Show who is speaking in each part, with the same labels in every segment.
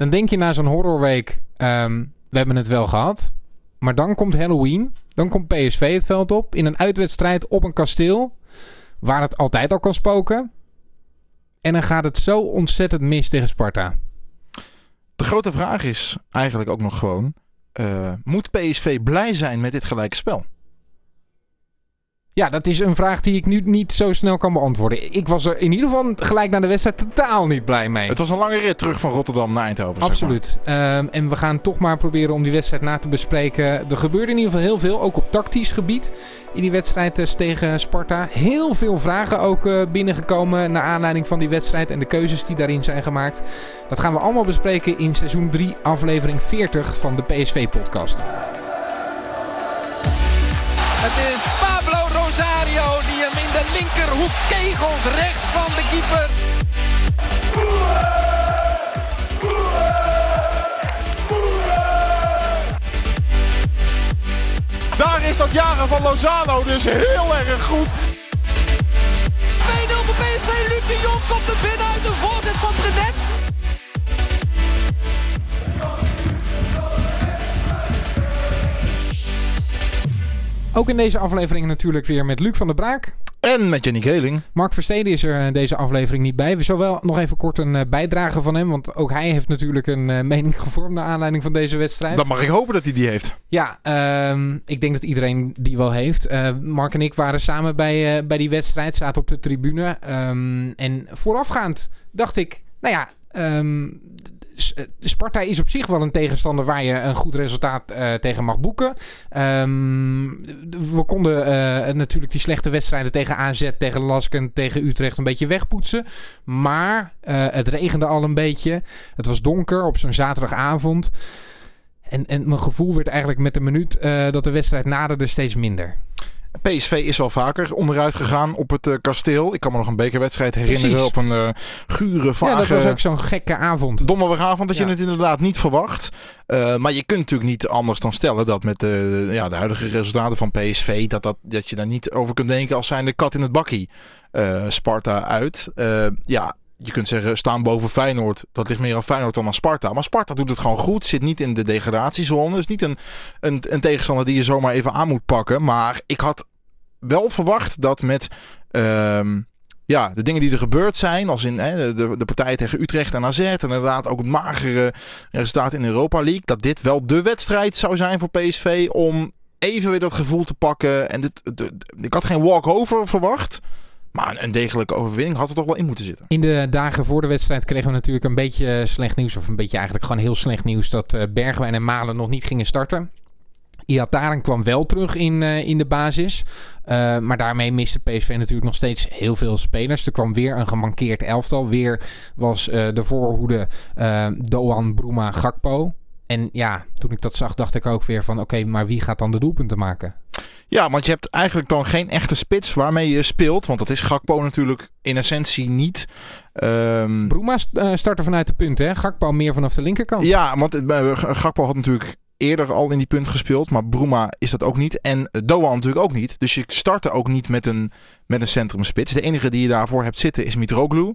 Speaker 1: Dan denk je na zo'n horrorweek, ehm, we hebben het wel gehad. Maar dan komt Halloween. Dan komt PSV het veld op. In een uitwedstrijd op een kasteel. Waar het altijd al kan spoken. En dan gaat het zo ontzettend mis tegen Sparta.
Speaker 2: De grote vraag is eigenlijk ook nog gewoon... eh, moet PSV blij zijn met dit gelijke spel?
Speaker 1: Ja, dat is een vraag die ik nu niet zo snel kan beantwoorden. Ik was er in ieder geval gelijk na de wedstrijd totaal niet blij mee.
Speaker 2: Het was een lange rit terug van Rotterdam naar Eindhoven. zeg maar.
Speaker 1: Absoluut. Ehm, en we gaan toch maar proberen om die wedstrijd na te bespreken. Er gebeurde in ieder geval heel veel, ook op tactisch gebied. In die wedstrijd eh, tegen Sparta. Heel veel vragen ook eh, binnengekomen naar aanleiding van die wedstrijd en de keuzes die daarin zijn gemaakt. Dat gaan we allemaal bespreken in seizoen 3, aflevering 40 van de PSV-podcast.
Speaker 3: Het is de linkerhoek kegelt rechts van de keeper.
Speaker 4: Daar is dat jagen van Lozano dus heel erg goed.
Speaker 3: 2-0 voor PSV. Luc de Jong komt er binnen uit de voorzet van Brenet.
Speaker 1: Ook in deze aflevering natuurlijk weer met Luc van der Braak.
Speaker 2: En met Jenny Geling.
Speaker 1: Mark Versteden is er in deze aflevering niet bij. We zullen wel nog even kort een eh, bijdrage van hem. Want ook hij heeft natuurlijk een eh, mening gevormd naar aanleiding van deze wedstrijd.
Speaker 2: Dan mag ik hopen dat hij die heeft.
Speaker 1: Ja, ehm, ik denk dat iedereen die wel heeft. Eh, Mark en ik waren samen bij, eh, bij die wedstrijd, zaten op de tribune. Ehm, en voorafgaand dacht ik, nou ja, ehm, eh, Sparta is op zich wel een tegenstander waar je een goed resultaat eh, tegen mag boeken. Ehm, we konden eh, natuurlijk die slechte wedstrijden tegen AZ, tegen Lasken, tegen Utrecht een beetje wegpoetsen. Maar eh, het regende al een beetje. Het was donker op zo'n zaterdagavond. En, en mijn gevoel werd eigenlijk met de minuut eh, dat de wedstrijd naderde steeds minder.
Speaker 2: PSV is wel vaker onderuit gegaan op het eh, kasteel. Ik kan me nog een bekerwedstrijd herinneren
Speaker 1: Precies.
Speaker 2: op een eh, gure, vage...
Speaker 1: Ja, dat was ook zo'n gekke avond.
Speaker 2: Donderdagavond dat je het inderdaad niet verwacht. Eh, maar je kunt natuurlijk niet anders dan stellen dat met de, ja, de huidige resultaten van PSV... Dat, dat, dat je daar niet over kunt denken als zijn de kat in het bakkie. Sparta uit. Ja, je kunt zeggen staan boven Feyenoord. Dat ligt meer aan Feyenoord dan aan Sparta. Maar Sparta doet het gewoon goed. Zit niet in de degradatiezone. Dus niet een, een, een tegenstander die je zomaar even aan moet pakken. Maar ik had wel verwacht dat met... ehm, ja, de dingen die er gebeurd zijn, als in hè, de, de partij tegen Utrecht en AZ, en inderdaad ook het magere resultaat in de Europa League, dat dit wel de wedstrijd zou zijn voor PSV om even weer dat gevoel te pakken. En dit, ik had geen walkover verwacht, maar een, degelijke overwinning had er toch wel in moeten zitten.
Speaker 1: In de dagen voor de wedstrijd kregen we natuurlijk een beetje slecht nieuws. Of een beetje eigenlijk gewoon heel slecht nieuws. Dat eh, Bergwijn en Malen nog niet gingen starten. Iataren kwam wel terug in, eh, in de basis. Eh, maar daarmee miste PSV natuurlijk nog steeds heel veel spelers. Er kwam weer een gemankeerd elftal. Weer was eh, de voorhoede Doan, Bruma, Gakpo. En ja, toen ik dat zag, dacht ik ook weer van... Oké, maar wie gaat dan de doelpunten maken?
Speaker 2: Ja, want je hebt eigenlijk dan geen echte spits waarmee je speelt, want dat is Gakpo natuurlijk in essentie niet. Ehm,
Speaker 1: Bruma startte vanuit de punt, hè? Gakpo meer vanaf de linkerkant.
Speaker 2: Ja, want Gakpo had natuurlijk eerder al in die punt gespeeld. Maar Bruma is dat ook niet. En Doan natuurlijk ook niet. Dus je startte ook niet met een, met een centrumspits. De enige die je daarvoor hebt zitten is Mitroglou.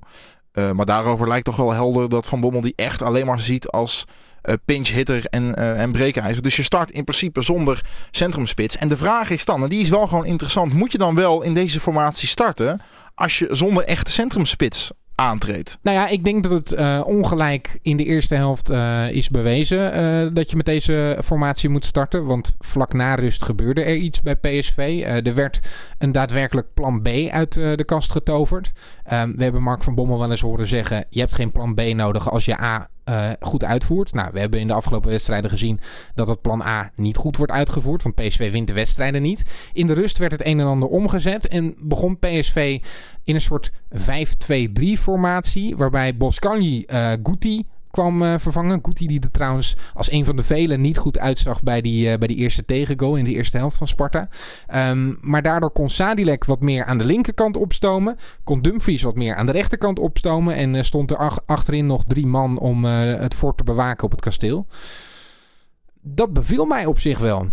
Speaker 2: Uh, maar daarover lijkt toch wel helder dat Van Bommel die echt alleen maar ziet als uh, pinch hitter en, uh, en breekijzer. Dus je start in principe zonder centrumspits. En de vraag is dan, en die is wel gewoon interessant. Moet je dan wel in deze formatie starten als je zonder echte centrumspits aantreedt.
Speaker 1: Nou ja, ik denk dat het uh, ongelijk in de eerste helft uh, is bewezen uh, dat je met deze formatie moet starten. Want vlak na rust gebeurde er iets bij PSV. er werd een daadwerkelijk plan B uit de kast getoverd. Um, we hebben Mark van Bommel wel eens horen zeggen: je hebt geen plan B nodig als je A uh, goed uitvoert. Nou, we hebben in de afgelopen wedstrijden gezien dat het plan A niet goed wordt uitgevoerd. Want PSV wint de wedstrijden niet. In de rust werd het een en ander omgezet en begon PSV in een soort 5-2-3 formatie. Waarbij Boscanli uh, Guti kwam uh, vervangen. Guti die er trouwens als een van de velen niet goed uitzag bij die, uh, bij die eerste tegengoal in de eerste helft van Sparta. Um, maar daardoor kon Sadilek wat meer aan de linkerkant opstomen. Kon Dumfries wat meer aan de rechterkant opstomen. En uh, stond er ach achterin nog drie man om het fort te bewaken op het kasteel. Dat beviel mij op zich wel.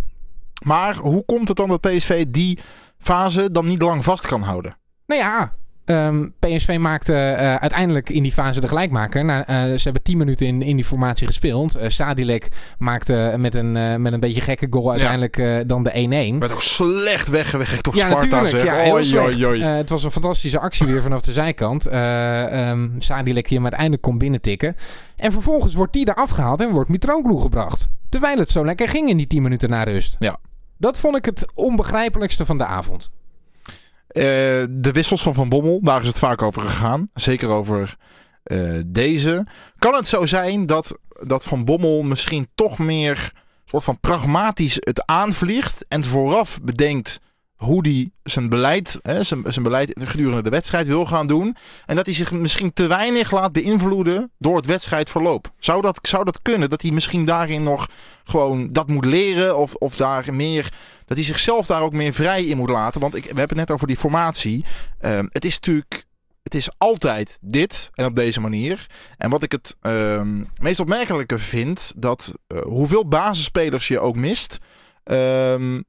Speaker 2: Maar hoe komt het dan dat PSV die fase dan niet lang vast kan houden?
Speaker 1: Nou ja, Ehm, PSV maakte eh, uiteindelijk in die fase de gelijkmaker. Nou, eh, ze hebben 10 minuten in, in die formatie gespeeld. Uh, Sadilek maakte met een, met een beetje gekke goal uiteindelijk dan de 1-1.
Speaker 2: Werd ook slecht weggewerkt door
Speaker 1: ja,
Speaker 2: Sparta.
Speaker 1: Natuurlijk, ja,
Speaker 2: heel
Speaker 1: het was een fantastische actie weer vanaf de zijkant. Um, Sadilek die hem uiteindelijk kon binnentikken. En vervolgens wordt die er afgehaald en wordt Mitroglou gebracht. Terwijl het zo lekker ging in die 10 minuten na rust.
Speaker 2: Ja.
Speaker 1: Dat vond ik het onbegrijpelijkste van de avond.
Speaker 2: Uh, de wissels van Van Bommel, daar is het vaak over gegaan. Zeker over uh, deze. Kan het zo zijn dat, dat Van Bommel misschien toch meer soort van pragmatisch het aanvliegt en vooraf bedenkt hoe hij zijn beleid, hè, zijn, zijn beleid gedurende de wedstrijd wil gaan doen. En dat hij zich misschien te weinig laat beïnvloeden door het wedstrijdverloop. Zou dat, zou dat kunnen? Dat hij misschien daarin nog gewoon dat moet leren of, of daar meer dat hij zichzelf daar ook meer vrij in moet laten. Want ik, we hebben het net over die formatie. Ehm, het is natuurlijk het is altijd dit en op deze manier. En wat ik het uh, meest opmerkelijke vind, dat uh, hoeveel basisspelers je ook mist. Uh,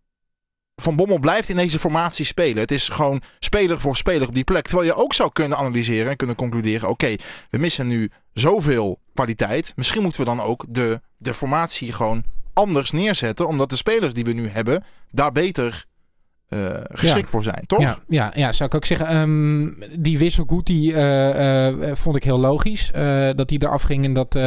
Speaker 2: van Bommel blijft in deze formatie spelen. Het is gewoon speler voor speler op die plek. Terwijl je ook zou kunnen analyseren en kunnen concluderen: oké, we missen nu zoveel kwaliteit. Misschien moeten we dan ook de, de formatie gewoon anders neerzetten. Omdat de spelers die we nu hebben daar beter uh, geschikt voor zijn, toch?
Speaker 1: Ja, ja, ja, zou ik ook zeggen. Um, die wisselgoed die uh, uh, vond ik heel logisch. dat hij eraf ging en dat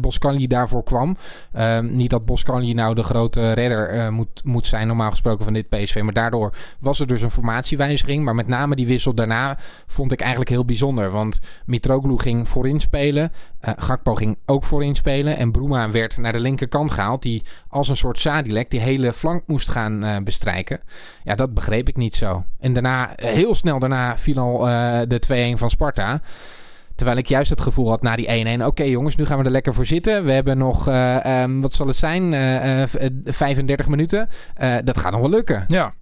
Speaker 1: Boscanli daarvoor kwam. Um, niet dat Boscanli nou de grote redder moet, moet zijn, normaal gesproken, van dit PSV. Maar daardoor was er dus een formatiewijziging. Maar met name die wissel daarna vond ik eigenlijk heel bijzonder. Want Mitroglou ging voorin spelen. Gakpo ging ook voorin spelen. En Bruma werd naar de linkerkant gehaald. Die als een soort Sadilek die hele flank moest gaan bestrijken. Ja, dat begreep ik niet zo. En daarna, heel snel daarna, viel al uh, de 2-1 van Sparta. Terwijl ik juist het gevoel had na die 1-1. Oké jongens, nu gaan we er lekker voor zitten. We hebben nog, uh, um, wat zal het zijn, uh, 35 minuten. dat gaat nog wel lukken.
Speaker 2: Ja.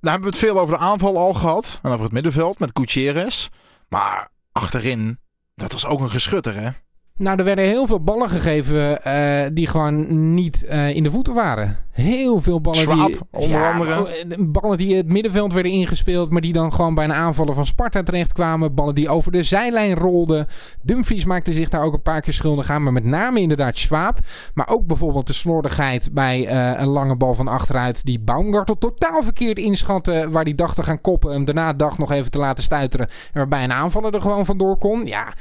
Speaker 2: Nou hebben we het veel over de aanval al gehad. En over het middenveld met Gutierrez. Maar achterin, dat was ook een geschutter hè.
Speaker 1: Nou, er werden heel veel ballen gegeven uh, die gewoon niet uh, in de voeten waren. Heel veel ballen
Speaker 2: Schwab,
Speaker 1: die...
Speaker 2: onder ja, andere.
Speaker 1: Eh, ballen die het middenveld werden ingespeeld, maar die dan gewoon bij een aanvallen van Sparta terechtkwamen. Ballen die over de zijlijn rolden. Dumfries maakte zich daar ook een paar keer schuldig aan, maar met name inderdaad Schwab. Maar ook bijvoorbeeld de slordigheid bij uh, een lange bal van achteruit die Baumgartel totaal verkeerd inschatte. Waar die dacht te gaan koppen en daarna dacht nog even te laten stuiteren. En waarbij een aanvaller er gewoon vandoor kon. Ja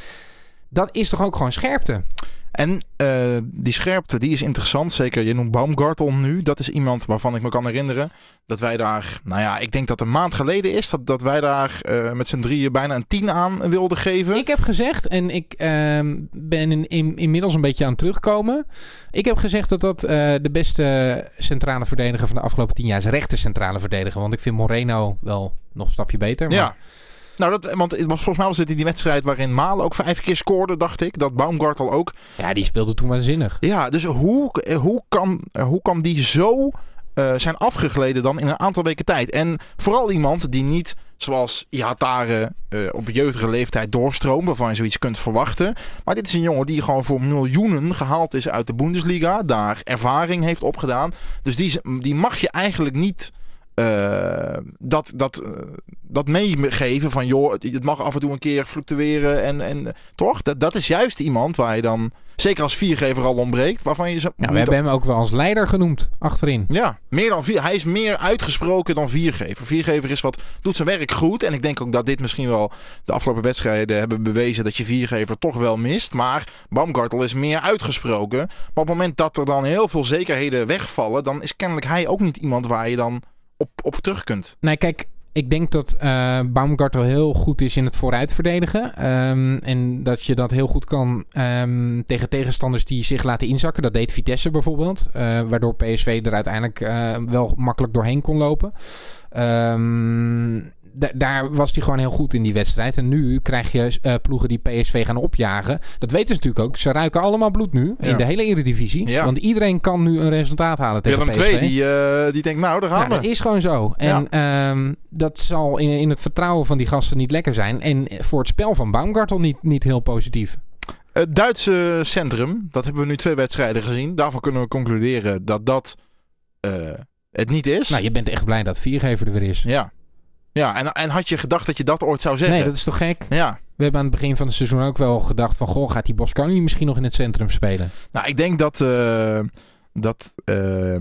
Speaker 1: dat is toch ook gewoon scherpte?
Speaker 2: En uh, die scherpte, die is interessant. Zeker, je noemt Baumgartel nu. Dat is iemand waarvan ik me kan herinneren dat wij daar, nou ja, ik denk dat een maand geleden is dat, dat wij daar uh, met z'n drieën bijna een tien aan wilden geven.
Speaker 1: Ik heb gezegd, en ik uh, ben in, in, inmiddels een beetje aan het terugkomen. Ik heb gezegd dat dat uh, de beste centrale verdediger van de afgelopen tien jaar is. Rechter centrale verdediger. Want ik vind Moreno wel nog een stapje beter. Maar...
Speaker 2: Ja. Nou, dat, want het was, volgens mij was dit in die wedstrijd waarin Malen ook vijf keer scoorde, dacht ik. Dat Baumgartel ook.
Speaker 1: Ja, die speelde toen waanzinnig.
Speaker 2: Ja, dus hoe, hoe, kan, hoe kan die zo uh, zijn afgegleden dan in een aantal weken tijd? En vooral iemand die niet, zoals Ihatare, uh, op jeugdige leeftijd doorstroomt, waarvan je zoiets kunt verwachten. Maar dit is een jongen die gewoon voor miljoenen gehaald is uit de Bundesliga. Daar ervaring heeft opgedaan. Dus die, die mag je eigenlijk niet uh, dat, dat, uh, dat meegeven van joh, het mag af en toe een keer fluctueren en, en toch? Dat, dat is juist iemand waar je dan, zeker als viergever al ontbreekt, waarvan je...
Speaker 1: Ja, we hebben hem ook wel als leider genoemd, achterin.
Speaker 2: Ja, meer dan vier, hij is meer uitgesproken dan viergever. Viergever is wat, doet zijn werk goed en ik denk ook dat dit misschien wel de afgelopen wedstrijden hebben bewezen dat je viergever toch wel mist. Maar Baumgartel is meer uitgesproken. Maar op het moment dat er dan heel veel zekerheden wegvallen, dan is kennelijk hij ook niet iemand waar je dan op, op terug kunt.
Speaker 1: Nee, kijk, ik denk dat uh, Baumgartel heel goed is in het vooruit verdedigen. Um, en dat je dat heel goed kan um, tegen tegenstanders die zich laten inzakken. Dat deed Vitesse bijvoorbeeld. Uh, waardoor PSV er uiteindelijk uh, wel makkelijk doorheen kon lopen. Um, daar was hij gewoon heel goed in die wedstrijd. En nu krijg je uh, ploegen die PSV gaan opjagen. Dat weten ze natuurlijk ook. Ze ruiken allemaal bloed nu in de hele Eredivisie. Ja. Want iedereen kan nu een resultaat halen tegen Willem PSV.
Speaker 2: 2 die, uh, die denkt, nou, daar gaan
Speaker 1: nou, we. Dat is gewoon zo. En ja. um, dat zal in, in het vertrouwen van die gasten niet lekker zijn. En voor het spel van Baumgartel niet, niet heel positief.
Speaker 2: Het Duitse centrum, dat hebben we nu twee wedstrijden gezien. Daarvan kunnen we concluderen dat dat uh, het niet is.
Speaker 1: Nou, je bent echt blij dat Viergever er weer is.
Speaker 2: Ja. Ja, en, en had je gedacht dat je dat ooit zou zeggen?
Speaker 1: Nee, dat is toch gek?
Speaker 2: Ja,
Speaker 1: We hebben aan het begin van het seizoen ook wel gedacht van... Goh, gaat die Boscani misschien nog in het centrum spelen?
Speaker 2: nou ik denk dat... eh, dat eh,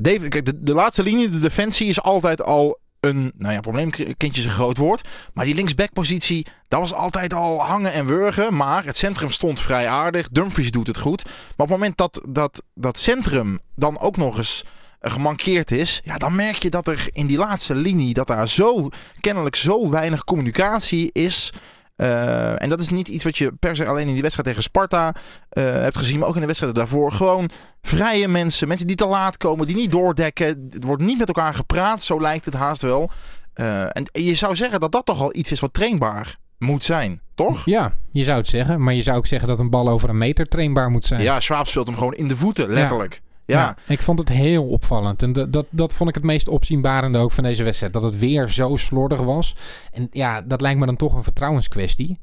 Speaker 2: David, kijk, de, de laatste linie, de defensie, is altijd al een... Nou ja, probleemkindje is een groot woord. Maar die linksbackpositie, dat was altijd al hangen en wurgen. Maar het centrum stond vrij aardig. Dumfries doet het goed. Maar op het moment dat dat, dat centrum dan ook nog eens gemankeerd is, ja, dan merk je dat er in die laatste linie, dat daar zo kennelijk zo weinig communicatie is. Eh, en dat is niet iets wat je per se alleen in die wedstrijd tegen Sparta eh, hebt gezien, maar ook in de wedstrijden daarvoor. Gewoon vrije mensen, mensen die te laat komen, die niet doordekken. Het wordt niet met elkaar gepraat, zo lijkt het haast wel. Eh, en je zou zeggen dat dat toch al iets is wat trainbaar moet zijn, toch?
Speaker 1: Ja, je zou het zeggen. Maar je zou ook zeggen dat een bal over een meter trainbaar moet zijn.
Speaker 2: Ja, Schwab speelt hem gewoon in de voeten, letterlijk. Ja,
Speaker 1: ik vond het heel opvallend. En dat, dat, dat vond ik het meest opzienbarende ook van deze wedstrijd. Dat het weer zo slordig was. En ja, dat lijkt me dan toch een vertrouwenskwestie.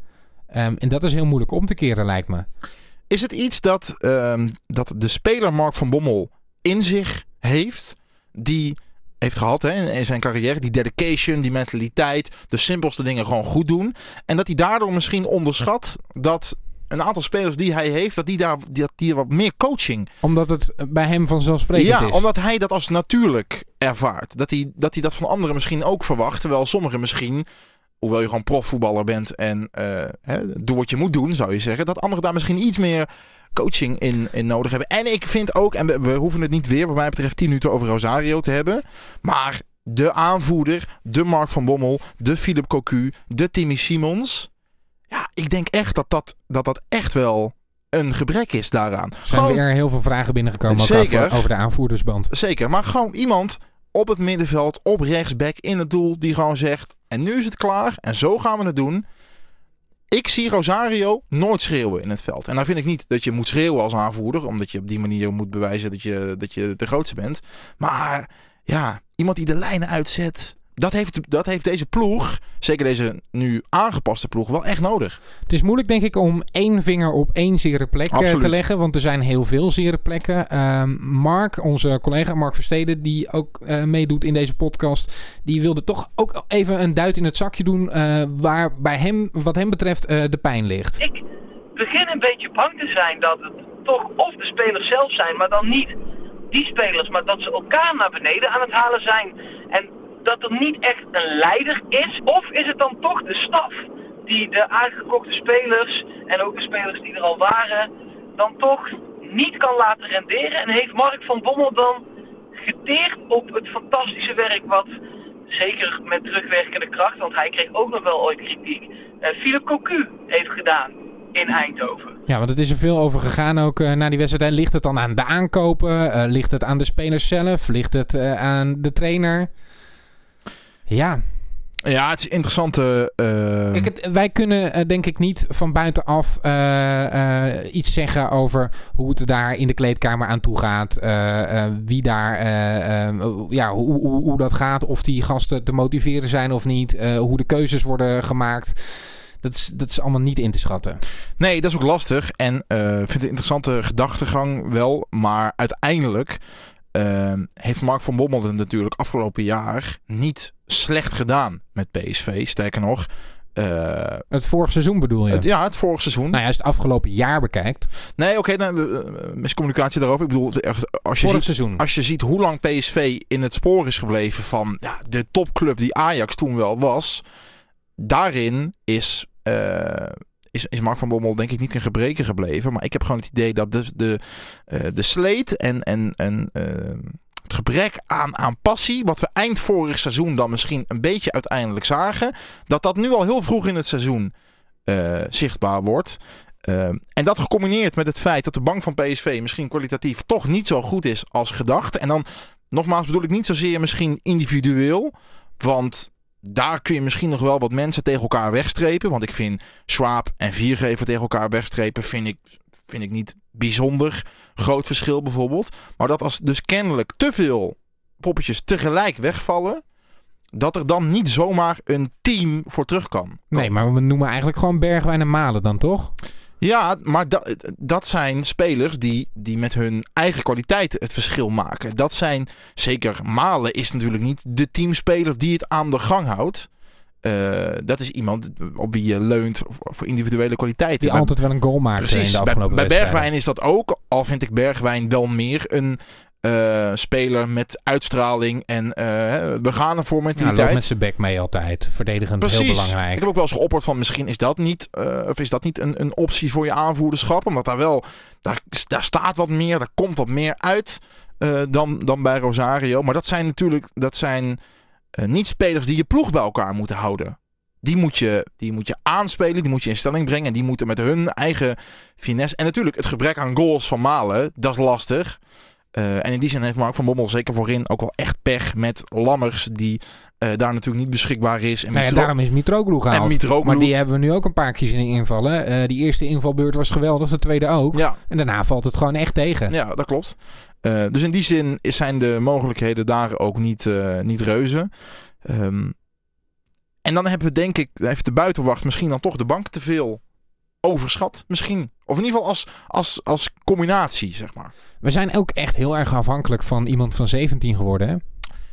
Speaker 1: Ehm, en dat is heel moeilijk om te keren, lijkt me.
Speaker 2: Is het iets dat, ehm, dat de speler Mark van Bommel in zich heeft, die heeft gehad hè, in zijn carrière, die dedication, die mentaliteit, de simpelste dingen gewoon goed doen. En dat hij daardoor misschien onderschat dat een aantal spelers die hij heeft, dat die daar dat die wat meer coaching.
Speaker 1: Omdat het bij hem vanzelfsprekend
Speaker 2: Ja,
Speaker 1: is.
Speaker 2: omdat hij dat als natuurlijk ervaart. Dat hij, dat hij dat van anderen misschien ook verwacht. Terwijl sommigen misschien, hoewel je gewoon profvoetballer bent en eh, hè, doe wat je moet doen, zou je zeggen. Dat anderen daar misschien iets meer coaching in, in nodig hebben. En ik vind ook, en we, we hoeven het niet weer, wat mij betreft, 10 minuten over Rosario te hebben. Maar de aanvoerder, de Mark van Bommel, de Philip Cocu, de Timmy Simons. Ja, ik denk echt dat dat, dat, dat echt wel een gebrek is daaraan.
Speaker 1: Er zijn
Speaker 2: Gewoon-
Speaker 1: weer heel veel vragen binnengekomen
Speaker 2: Zeker.
Speaker 1: over, over de aanvoerdersband.
Speaker 2: Zeker, maar gewoon iemand op het middenveld, op rechtsback, in het doel, die gewoon zegt: En nu is het klaar en zo gaan we het doen. Ik zie Rosario nooit schreeuwen in het veld. En dan vind ik niet dat je moet schreeuwen als aanvoerder, omdat je op die manier moet bewijzen dat je, dat je de grootste bent. Maar ja, iemand die de lijnen uitzet, dat heeft, dat heeft deze ploeg, zeker deze nu aangepaste ploeg, wel echt nodig.
Speaker 1: Het is moeilijk, denk ik, om één vinger op één zere plek eh,
Speaker 2: Absoluut.
Speaker 1: te leggen. Want er zijn heel veel zere plekken. Ehm, Mark, onze collega Mark Versteden, die ook eh, meedoet in deze podcast. Die wilde toch ook even een duit in het zakje doen. eh, waar bij hem, wat hem betreft, eh, de pijn ligt.
Speaker 5: Ik begin een beetje bang te zijn dat het toch of de spelers zelf zijn, maar dan niet die spelers, maar dat ze elkaar naar beneden aan het halen zijn. En dat er niet echt een leider is. Of is het dan toch de staf die de aangekochte spelers en ook de spelers die er al waren, dan toch niet kan laten renderen? En heeft Mark van Bommel dan geteerd op het fantastische werk wat zeker met terugwerkende kracht, want hij kreeg ook nog wel ooit kritiek, eh Philip Cocu heeft gedaan in Eindhoven.
Speaker 1: Ja, want het is er veel over gegaan ook eh, na die wedstrijd. Ligt het dan aan de aankopen? Eh, ligt het aan de spelers zelf? Ligt het aan de trainer? Ja,
Speaker 2: Ja, het is interessante. eh,
Speaker 1: Kijk, het- wij kunnen eh, denk ik niet van buitenaf eh, iets zeggen over hoe het daar in de kleedkamer aan toe gaat. wie daar, ja, hoe, hoe, hoe dat gaat. Of die gasten te motiveren zijn of niet. hoe de keuzes worden gemaakt. Dat is, dat is allemaal niet in te schatten.
Speaker 2: Nee, dat is ook lastig. En ik vind het een interessante gedachtegang wel. Maar uiteindelijk heeft Mark van Bommel het natuurlijk afgelopen jaar niet slecht gedaan met PSV. Sterker nog, eh,
Speaker 1: Het vorige seizoen bedoel je?
Speaker 2: het, ja, het vorig seizoen.
Speaker 1: Nou ja, als je het afgelopen jaar bekijkt.
Speaker 2: Nee, oké, nou, eh, miscommunicatie daarover. Ik bedoel, als je,
Speaker 1: Vorig
Speaker 2: ziet,
Speaker 1: seizoen.
Speaker 2: als je ziet hoe lang PSV in het spoor is gebleven van ja, de topclub die Ajax toen wel was. Daarin is, eh, is, is Mark van Bommel denk ik niet in gebreken gebleven. Maar ik heb gewoon het idee dat de, de, eh, de sleet en, en, en eh, het gebrek aan, aan passie, wat we eind vorig seizoen dan misschien een beetje uiteindelijk zagen, dat dat nu al heel vroeg in het seizoen eh, zichtbaar wordt. Eh, en dat gecombineerd met het feit dat de bank van PSV misschien kwalitatief toch niet zo goed is als gedacht. En dan, nogmaals, bedoel ik niet zozeer misschien individueel. Want daar kun je misschien nog wel wat mensen tegen elkaar wegstrepen. Want ik vind Schwab en Viergever tegen elkaar wegstrepen vind ik, vind ik niet bijzonder groot verschil bijvoorbeeld. Maar dat als dus kennelijk te veel poppetjes tegelijk wegvallen. Dat er dan niet zomaar een team voor terug kan.
Speaker 1: Nee, maar we noemen eigenlijk gewoon Bergwijn en Malen dan toch?
Speaker 2: Ja, maar dat, dat zijn spelers die, die met hun eigen kwaliteit het verschil maken. Dat zijn, zeker Malen is natuurlijk niet de teamspeler die het aan de gang houdt. Uh, dat is iemand op wie je leunt voor individuele kwaliteiten.
Speaker 1: Die
Speaker 2: bij,
Speaker 1: altijd wel een goal maakt
Speaker 2: precies,
Speaker 1: in de afgelopen
Speaker 2: bij, bij Bergwijn is dat ook. Al vind ik Bergwijn wel meer een uh, speler met uitstraling en uh, we gaan ervoor mentaliteit.
Speaker 1: Ja, loopt met zijn bek mee altijd. Verdedigend
Speaker 2: Precies.
Speaker 1: heel belangrijk.
Speaker 2: Ik heb ook wel eens geopperd van misschien is dat niet, of is dat niet een, een optie voor je aanvoerderschap. Omdat daar wel, daar, daar staat wat meer, daar komt wat meer uit dan, dan bij Rosario. Maar dat zijn natuurlijk, dat zijn niet spelers die je ploeg bij elkaar moeten houden. Die moet, je, die moet je aanspelen, die moet je in stelling brengen. En die moeten met hun eigen finesse. En natuurlijk het gebrek aan goals van Malen, dat is lastig. Uh, en in die zin heeft Mark van Bommel zeker voorin ook wel echt pech met Lammers, die uh, daar natuurlijk niet beschikbaar is. En
Speaker 1: nou ja, daarom is Mitroglou gehaald.
Speaker 2: En Mitroglou.
Speaker 1: Maar die hebben we nu ook een paar keer zien invallen. Uh, die eerste invalbeurt was geweldig, de tweede ook.
Speaker 2: Ja.
Speaker 1: En daarna valt het gewoon echt tegen.
Speaker 2: Ja, dat klopt. Dus in die zin zijn de mogelijkheden daar ook niet, niet reuze. Um, en dan hebben we denk ik, heeft de buitenwacht misschien dan toch de bank te veel overschat. Misschien. Of in ieder geval als, als, als combinatie, zeg maar.
Speaker 1: We zijn ook echt heel erg afhankelijk van iemand van 17 geworden, hè?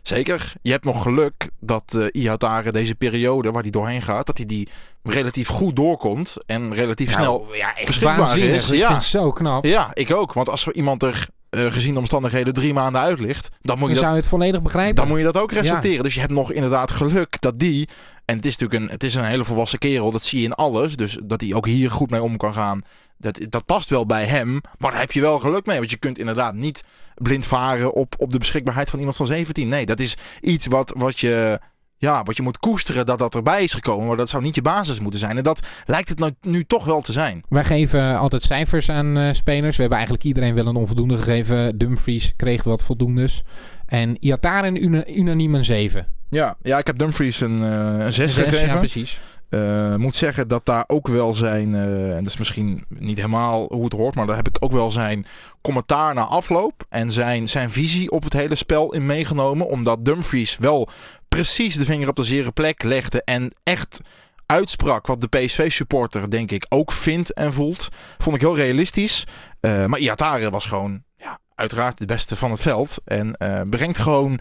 Speaker 2: Zeker. Je hebt nog geluk dat uh, Ihatare deze periode waar hij doorheen gaat, dat hij die relatief goed doorkomt en relatief
Speaker 1: nou,
Speaker 2: snel
Speaker 1: ja, echt
Speaker 2: beschikbaar
Speaker 1: waanzinnig.
Speaker 2: is.
Speaker 1: Ik
Speaker 2: ja.
Speaker 1: vind het zo knap.
Speaker 2: Ja, ik ook. Want als er iemand er uh, gezien de omstandigheden drie maanden uit ligt, dan moet je,
Speaker 1: dan
Speaker 2: dat,
Speaker 1: zou je het volledig begrijpen.
Speaker 2: dan moet je dat ook respecteren. Ja. Dus je hebt nog inderdaad geluk dat die en het is natuurlijk een, het is een hele volwassen kerel. Dat zie je in alles. Dus dat hij ook hier goed mee om kan gaan. Dat, dat past wel bij hem. Maar daar heb je wel geluk mee. Want je kunt inderdaad niet blind varen op, op de beschikbaarheid van iemand van 17. Nee, dat is iets wat, wat, je, ja, wat je moet koesteren dat dat erbij is gekomen. Maar dat zou niet je basis moeten zijn. En dat lijkt het nou, nu toch wel te zijn.
Speaker 1: Wij geven altijd cijfers aan uh, spelers. We hebben eigenlijk iedereen wel een onvoldoende gegeven. Dumfries kreeg wat voldoendes. En Iataren een unaniem een 7.
Speaker 2: Ja, ja, ik heb Dumfries een, uh, een 6
Speaker 1: Zes,
Speaker 2: gegeven.
Speaker 1: Ja, precies.
Speaker 2: Uh, moet zeggen dat daar ook wel zijn, uh, en dat is misschien niet helemaal hoe het hoort, maar daar heb ik ook wel zijn commentaar na afloop en zijn, zijn visie op het hele spel in meegenomen. Omdat Dumfries wel precies de vinger op de zere plek legde en echt uitsprak wat de PSV-supporter denk ik ook vindt en voelt. Vond ik heel realistisch. Uh, maar Iatare was gewoon ja, uiteraard de beste van het veld en brengt gewoon...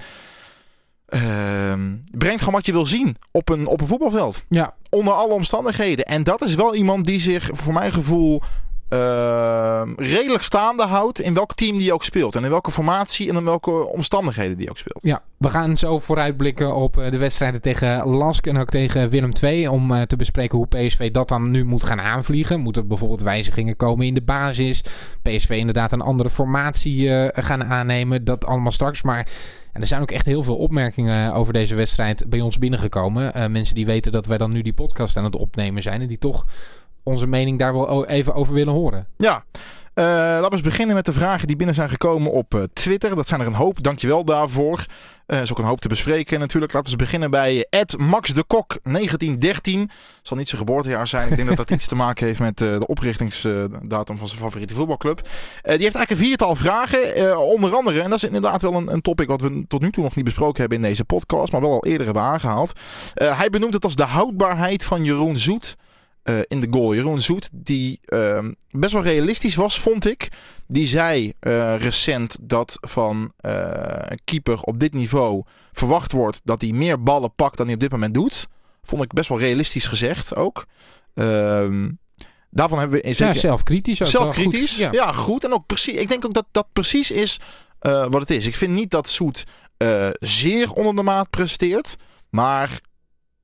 Speaker 2: Uh, brengt gewoon wat je wil zien op een, op een voetbalveld.
Speaker 1: Ja.
Speaker 2: Onder alle omstandigheden. En dat is wel iemand die zich, voor mijn gevoel, uh, redelijk staande houdt in welk team die ook speelt. En in welke formatie en in welke omstandigheden die ook speelt.
Speaker 1: Ja, we gaan zo vooruitblikken op de wedstrijden tegen Lask en ook tegen Willem II. Om uh, te bespreken hoe PSV dat dan nu moet gaan aanvliegen. Moeten bijvoorbeeld wijzigingen komen in de basis. PSV inderdaad een andere formatie uh, gaan aannemen. Dat allemaal straks. Maar en er zijn ook echt heel veel opmerkingen over deze wedstrijd bij ons binnengekomen. Uh, mensen die weten dat wij dan nu die podcast aan het opnemen zijn. En die toch onze mening daar wel even over willen horen.
Speaker 2: Ja, uh, laten we eens beginnen met de vragen die binnen zijn gekomen op uh, Twitter. Dat zijn er een hoop, dankjewel daarvoor. Er uh, is ook een hoop te bespreken natuurlijk. Laten we beginnen bij Ed Max de Kok 1913. Zal niet zijn geboortejaar zijn. Ik denk dat dat iets te maken heeft met de oprichtingsdatum van zijn favoriete voetbalclub. die heeft eigenlijk een viertal vragen. onder andere, en dat is inderdaad wel een, een, topic wat we tot nu toe nog niet besproken hebben in deze podcast. Maar wel al eerder hebben aangehaald. hij benoemt het als de houdbaarheid van Jeroen Zoet. Uh, in de goal. Jeroen Zoet, die uh, best wel realistisch was, vond ik. Die zei uh, recent dat van uh, een keeper op dit niveau verwacht wordt dat hij meer ballen pakt dan hij op dit moment doet. Vond ik best wel realistisch gezegd ook. Ehm, daarvan hebben we in
Speaker 1: ja, zelfkritisch ook.
Speaker 2: Zelfkritisch,
Speaker 1: goed.
Speaker 2: Ja. ja. goed. En ook precies. Ik denk ook dat dat precies is wat het is. Ik vind niet dat Zoet zeer onder de maat presteert. Maar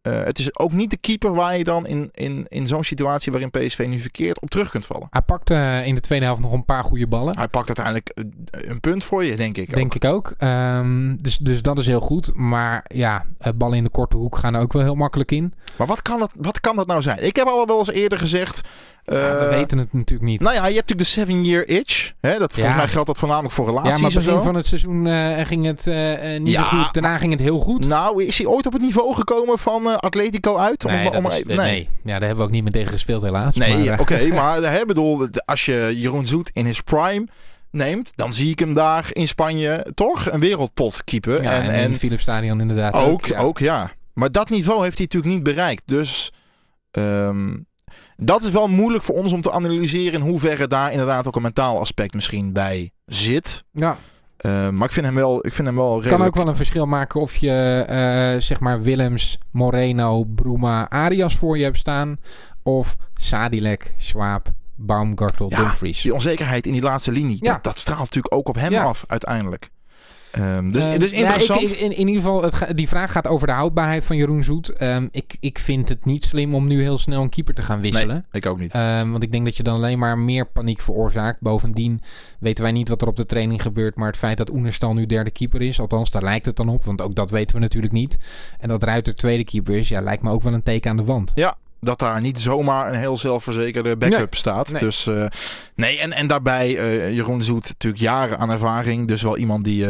Speaker 2: uh, het is ook niet de keeper waar je dan in, in, in zo'n situatie waarin PSV nu verkeerd op terug kunt vallen.
Speaker 1: Hij pakt uh, in de tweede helft nog een paar goede ballen.
Speaker 2: Hij pakt uiteindelijk een punt voor je, denk ik.
Speaker 1: Denk
Speaker 2: ook.
Speaker 1: ik ook. Um, dus, dus dat is heel goed. Maar ja, ballen in de korte hoek gaan er ook wel heel makkelijk in.
Speaker 2: Maar wat kan dat, wat kan dat nou zijn? Ik heb al wel eens eerder gezegd.
Speaker 1: Ja, we weten het natuurlijk niet.
Speaker 2: Nou ja, je hebt natuurlijk de seven year itch. Hè? Dat, volgens
Speaker 1: ja.
Speaker 2: mij geldt dat voornamelijk voor relaties
Speaker 1: Ja, maar
Speaker 2: begin
Speaker 1: van het seizoen uh, ging het uh, niet
Speaker 2: ja,
Speaker 1: zo goed. Daarna ging het heel goed.
Speaker 2: Nou, is hij ooit op het niveau gekomen van uh, Atletico uit?
Speaker 1: Nee,
Speaker 2: om, om,
Speaker 1: is,
Speaker 2: nee.
Speaker 1: nee. Ja, daar hebben we ook niet meer tegen gespeeld helaas.
Speaker 2: Nee, oké. Okay, maar hè, bedoel, als je Jeroen Zoet in his prime neemt, dan zie ik hem daar in Spanje toch een wereldpot keeper.
Speaker 1: En, en, en in het Philips Stadion inderdaad
Speaker 2: ook.
Speaker 1: Ook ja.
Speaker 2: ook, ja. Maar dat niveau heeft hij natuurlijk niet bereikt. Dus um, dat is wel moeilijk voor ons om te analyseren in hoeverre daar inderdaad ook een mentaal aspect misschien bij zit.
Speaker 1: Ja.
Speaker 2: Uh, maar ik vind hem wel, ik vind hem wel redelijk...
Speaker 1: kan ook wel een verschil maken of je uh, zeg maar Willems, Moreno, Bruma, Arias voor je hebt staan. Of Sadilek, Schwab, Baumgartel,
Speaker 2: ja,
Speaker 1: Dumfries.
Speaker 2: Die onzekerheid in die laatste linie,
Speaker 1: Ja.
Speaker 2: dat, dat straalt natuurlijk ook op hem
Speaker 1: Ja.
Speaker 2: af uiteindelijk. Ehm, dus,
Speaker 1: Ehm,
Speaker 2: dus
Speaker 1: ja,
Speaker 2: interessant.
Speaker 1: ik- in, in ieder geval, het ga- die vraag gaat over de houdbaarheid van Jeroen Zoet. Ehm, ik, ik vind het niet slim om nu heel snel een keeper te gaan wisselen.
Speaker 2: ik ook niet.
Speaker 1: Want ik denk dat je dan alleen maar meer paniek veroorzaakt. Bovendien weten wij niet wat er op de training gebeurt. Maar het feit dat Oenerstal nu derde keeper is, althans daar lijkt het dan op. Want ook dat weten we natuurlijk niet. En dat Ruiter tweede keeper is, ja, lijkt me ook wel een teken aan de wand.
Speaker 2: Dat daar niet zomaar een heel zelfverzekerde backup
Speaker 1: Nee.
Speaker 2: staat.
Speaker 1: Nee.
Speaker 2: Dus eh, nee, en, en daarbij eh, Jeroen Zoet natuurlijk jaren aan ervaring. Dus wel iemand die,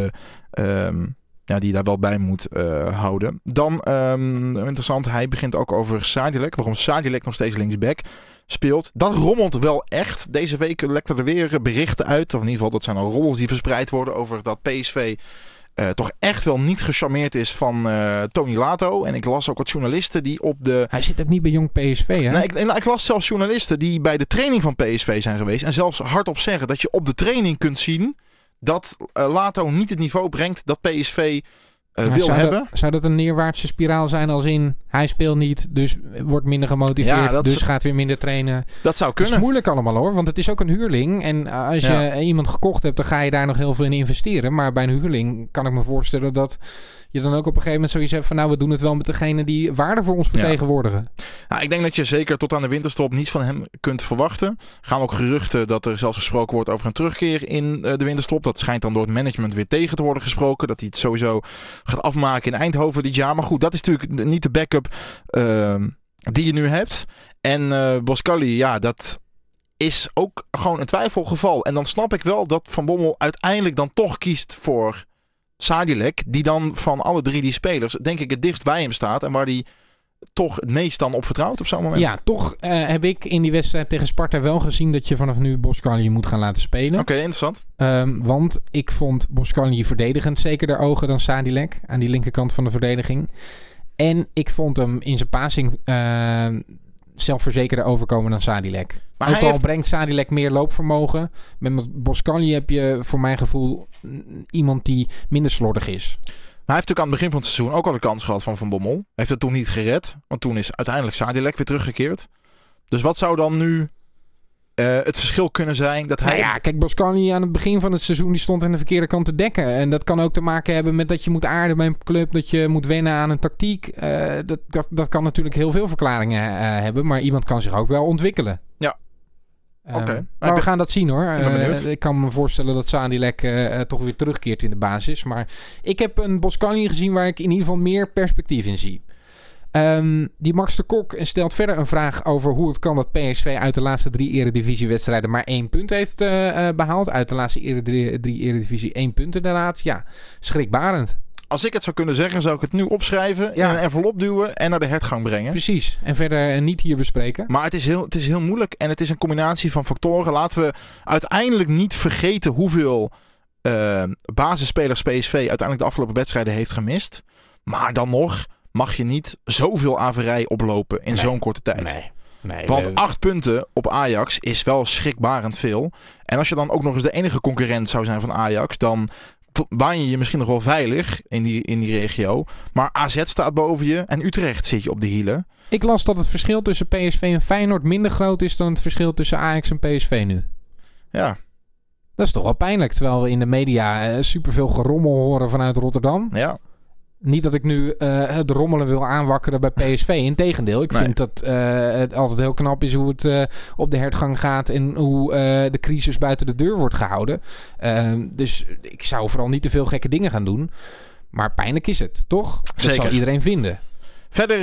Speaker 2: ehm, ja, die daar wel bij moet houden. Dan ehm, interessant, hij begint ook over Sadilek. Waarom Sadilek nog steeds linksback speelt. Dat rommelt wel echt. Deze week lekten er weer berichten uit. Of in ieder geval, dat zijn al rollers die verspreid worden over dat PSV... eh, toch echt wel niet gecharmeerd is van eh, Tony Lato. En ik las ook wat journalisten die op de
Speaker 1: Hij zit ook niet bij jong PSV, hè?
Speaker 2: Nee, ik, en ik las zelfs journalisten die bij de training van PSV zijn geweest. En zelfs hardop zeggen dat je op de training kunt zien dat eh, Lato niet het niveau brengt dat PSV eh, wil
Speaker 1: zou
Speaker 2: hebben.
Speaker 1: Dat, zou dat een neerwaartse spiraal zijn als in hij speelt niet, dus wordt minder gemotiveerd,
Speaker 2: Ja, dat
Speaker 1: dus
Speaker 2: is-
Speaker 1: gaat weer minder trainen.
Speaker 2: Dat zou
Speaker 1: Het is
Speaker 2: kunnen.
Speaker 1: moeilijk allemaal hoor, want het is ook een huurling. En eh, als je
Speaker 2: Ja.
Speaker 1: iemand gekocht hebt, dan ga je daar nog heel veel in investeren. Maar bij een huurling kan ik me voorstellen dat je dan ook op een gegeven moment zoiets hebt van nou, we doen het wel met degene die waarde voor ons
Speaker 2: Ja.
Speaker 1: vertegenwoordigen.
Speaker 2: Nou, ik denk dat je zeker tot aan de winterstop niets van hem kunt verwachten. Er gaan ook geruchten dat er zelfs gesproken wordt over een terugkeer in eh, de winterstop. Dat schijnt dan door het management weer tegen te worden gesproken. Dat hij het sowieso gaat afmaken in Eindhoven dit jaar. Maar goed, dat is natuurlijk niet de backup ehm, die je nu hebt. En Boscali, ja, dat is ook gewoon een twijfelgeval. En dan snap ik wel dat Van Bommel uiteindelijk dan toch kiest voor Sadilek. Die dan van alle drie die spelers, denk ik, het dichtst bij hem staat. En waar die toch het meest dan op vertrouwt op zo'n moment.
Speaker 1: Ja, toch eh, heb ik in die wedstrijd tegen Sparta wel gezien dat je vanaf nu Boscarli moet gaan laten spelen.
Speaker 2: Oké, interessant.
Speaker 1: Ehm, want ik vond Boscarli verdedigend zeker de ogen dan Sadilek aan die linkerkant van de verdediging. En ik vond hem in zijn passing eh, zelfverzekerder overkomen dan Sadilek.
Speaker 2: Maar
Speaker 1: Ook al
Speaker 2: heeft,
Speaker 1: brengt Sadilek meer loopvermogen. Met Boscarli heb je voor mijn gevoel iemand die minder slordig is.
Speaker 2: hij heeft natuurlijk aan het begin van het seizoen ook al de kans gehad van Van Bommel. Heeft het toen niet gered. Want toen is uiteindelijk Sadilek weer teruggekeerd. Dus wat zou dan nu eh, het verschil kunnen zijn dat hij...
Speaker 1: Nou ja, kijk, Boscarli aan het begin van het seizoen die stond aan de verkeerde kant te dekken. En dat kan ook te maken hebben met dat je moet aarden bij een club, dat je moet wennen aan een tactiek. Eh, dat, dat, dat kan natuurlijk heel veel verklaringen eh, hebben, maar iemand kan zich ook wel ontwikkelen.
Speaker 2: Ja. Oké.
Speaker 1: Maar
Speaker 2: Ik
Speaker 1: we gaan dat zien hoor.
Speaker 2: ik
Speaker 1: kan me voorstellen dat Sadilek toch weer terugkeert in de basis. Maar ik heb een Boscarli gezien waar ik in ieder geval meer perspectief in zie. Ehm, die Max de Kok stelt verder een vraag over hoe het kan dat PSV uit de laatste drie eredivisiewedstrijden maar één punt heeft eh, eh, behaald. Uit de laatste drie, eredivisie één punt inderdaad. Ja, schrikbarend.
Speaker 2: Als ik het zou kunnen zeggen, zou ik het nu opschrijven,
Speaker 1: Ja.
Speaker 2: in een envelop duwen en naar de hertgang brengen.
Speaker 1: Precies. En verder eh, niet hier bespreken.
Speaker 2: Maar het is, heel, het is heel moeilijk en het is een combinatie van factoren. Laten we uiteindelijk niet vergeten hoeveel eh, basisspelers PSV uiteindelijk de afgelopen wedstrijden heeft gemist. Maar dan nog mag je niet zoveel averij oplopen in
Speaker 1: Nee.
Speaker 2: zo'n korte tijd.
Speaker 1: Nee. nee
Speaker 2: Want
Speaker 1: we-
Speaker 2: acht punten op Ajax is wel schrikbarend veel. En als je dan ook nog eens de enige concurrent zou zijn van Ajax, dan baan je je misschien nog wel veilig in die, in die regio. Maar AZ staat boven je en Utrecht zit je op de hielen.
Speaker 1: Ik las dat het verschil tussen PSV en Feyenoord minder groot is dan het verschil tussen Ajax en PSV nu.
Speaker 2: Ja,
Speaker 1: Dat is toch wel pijnlijk. Terwijl we in de media eh, superveel gerommel horen vanuit Rotterdam.
Speaker 2: ja.
Speaker 1: Niet dat ik nu eh, het rommelen wil aanwakkeren bij PSV. Integendeel, ik
Speaker 2: Nee.
Speaker 1: vind dat eh, het altijd heel knap is hoe het eh, op de hertgang gaat en hoe de crisis buiten de deur wordt gehouden. Ehm, dus ik zou vooral niet te veel gekke dingen gaan doen. Maar pijnlijk is het, toch? Dat
Speaker 2: Zeker.
Speaker 1: zal iedereen vinden.
Speaker 2: Verder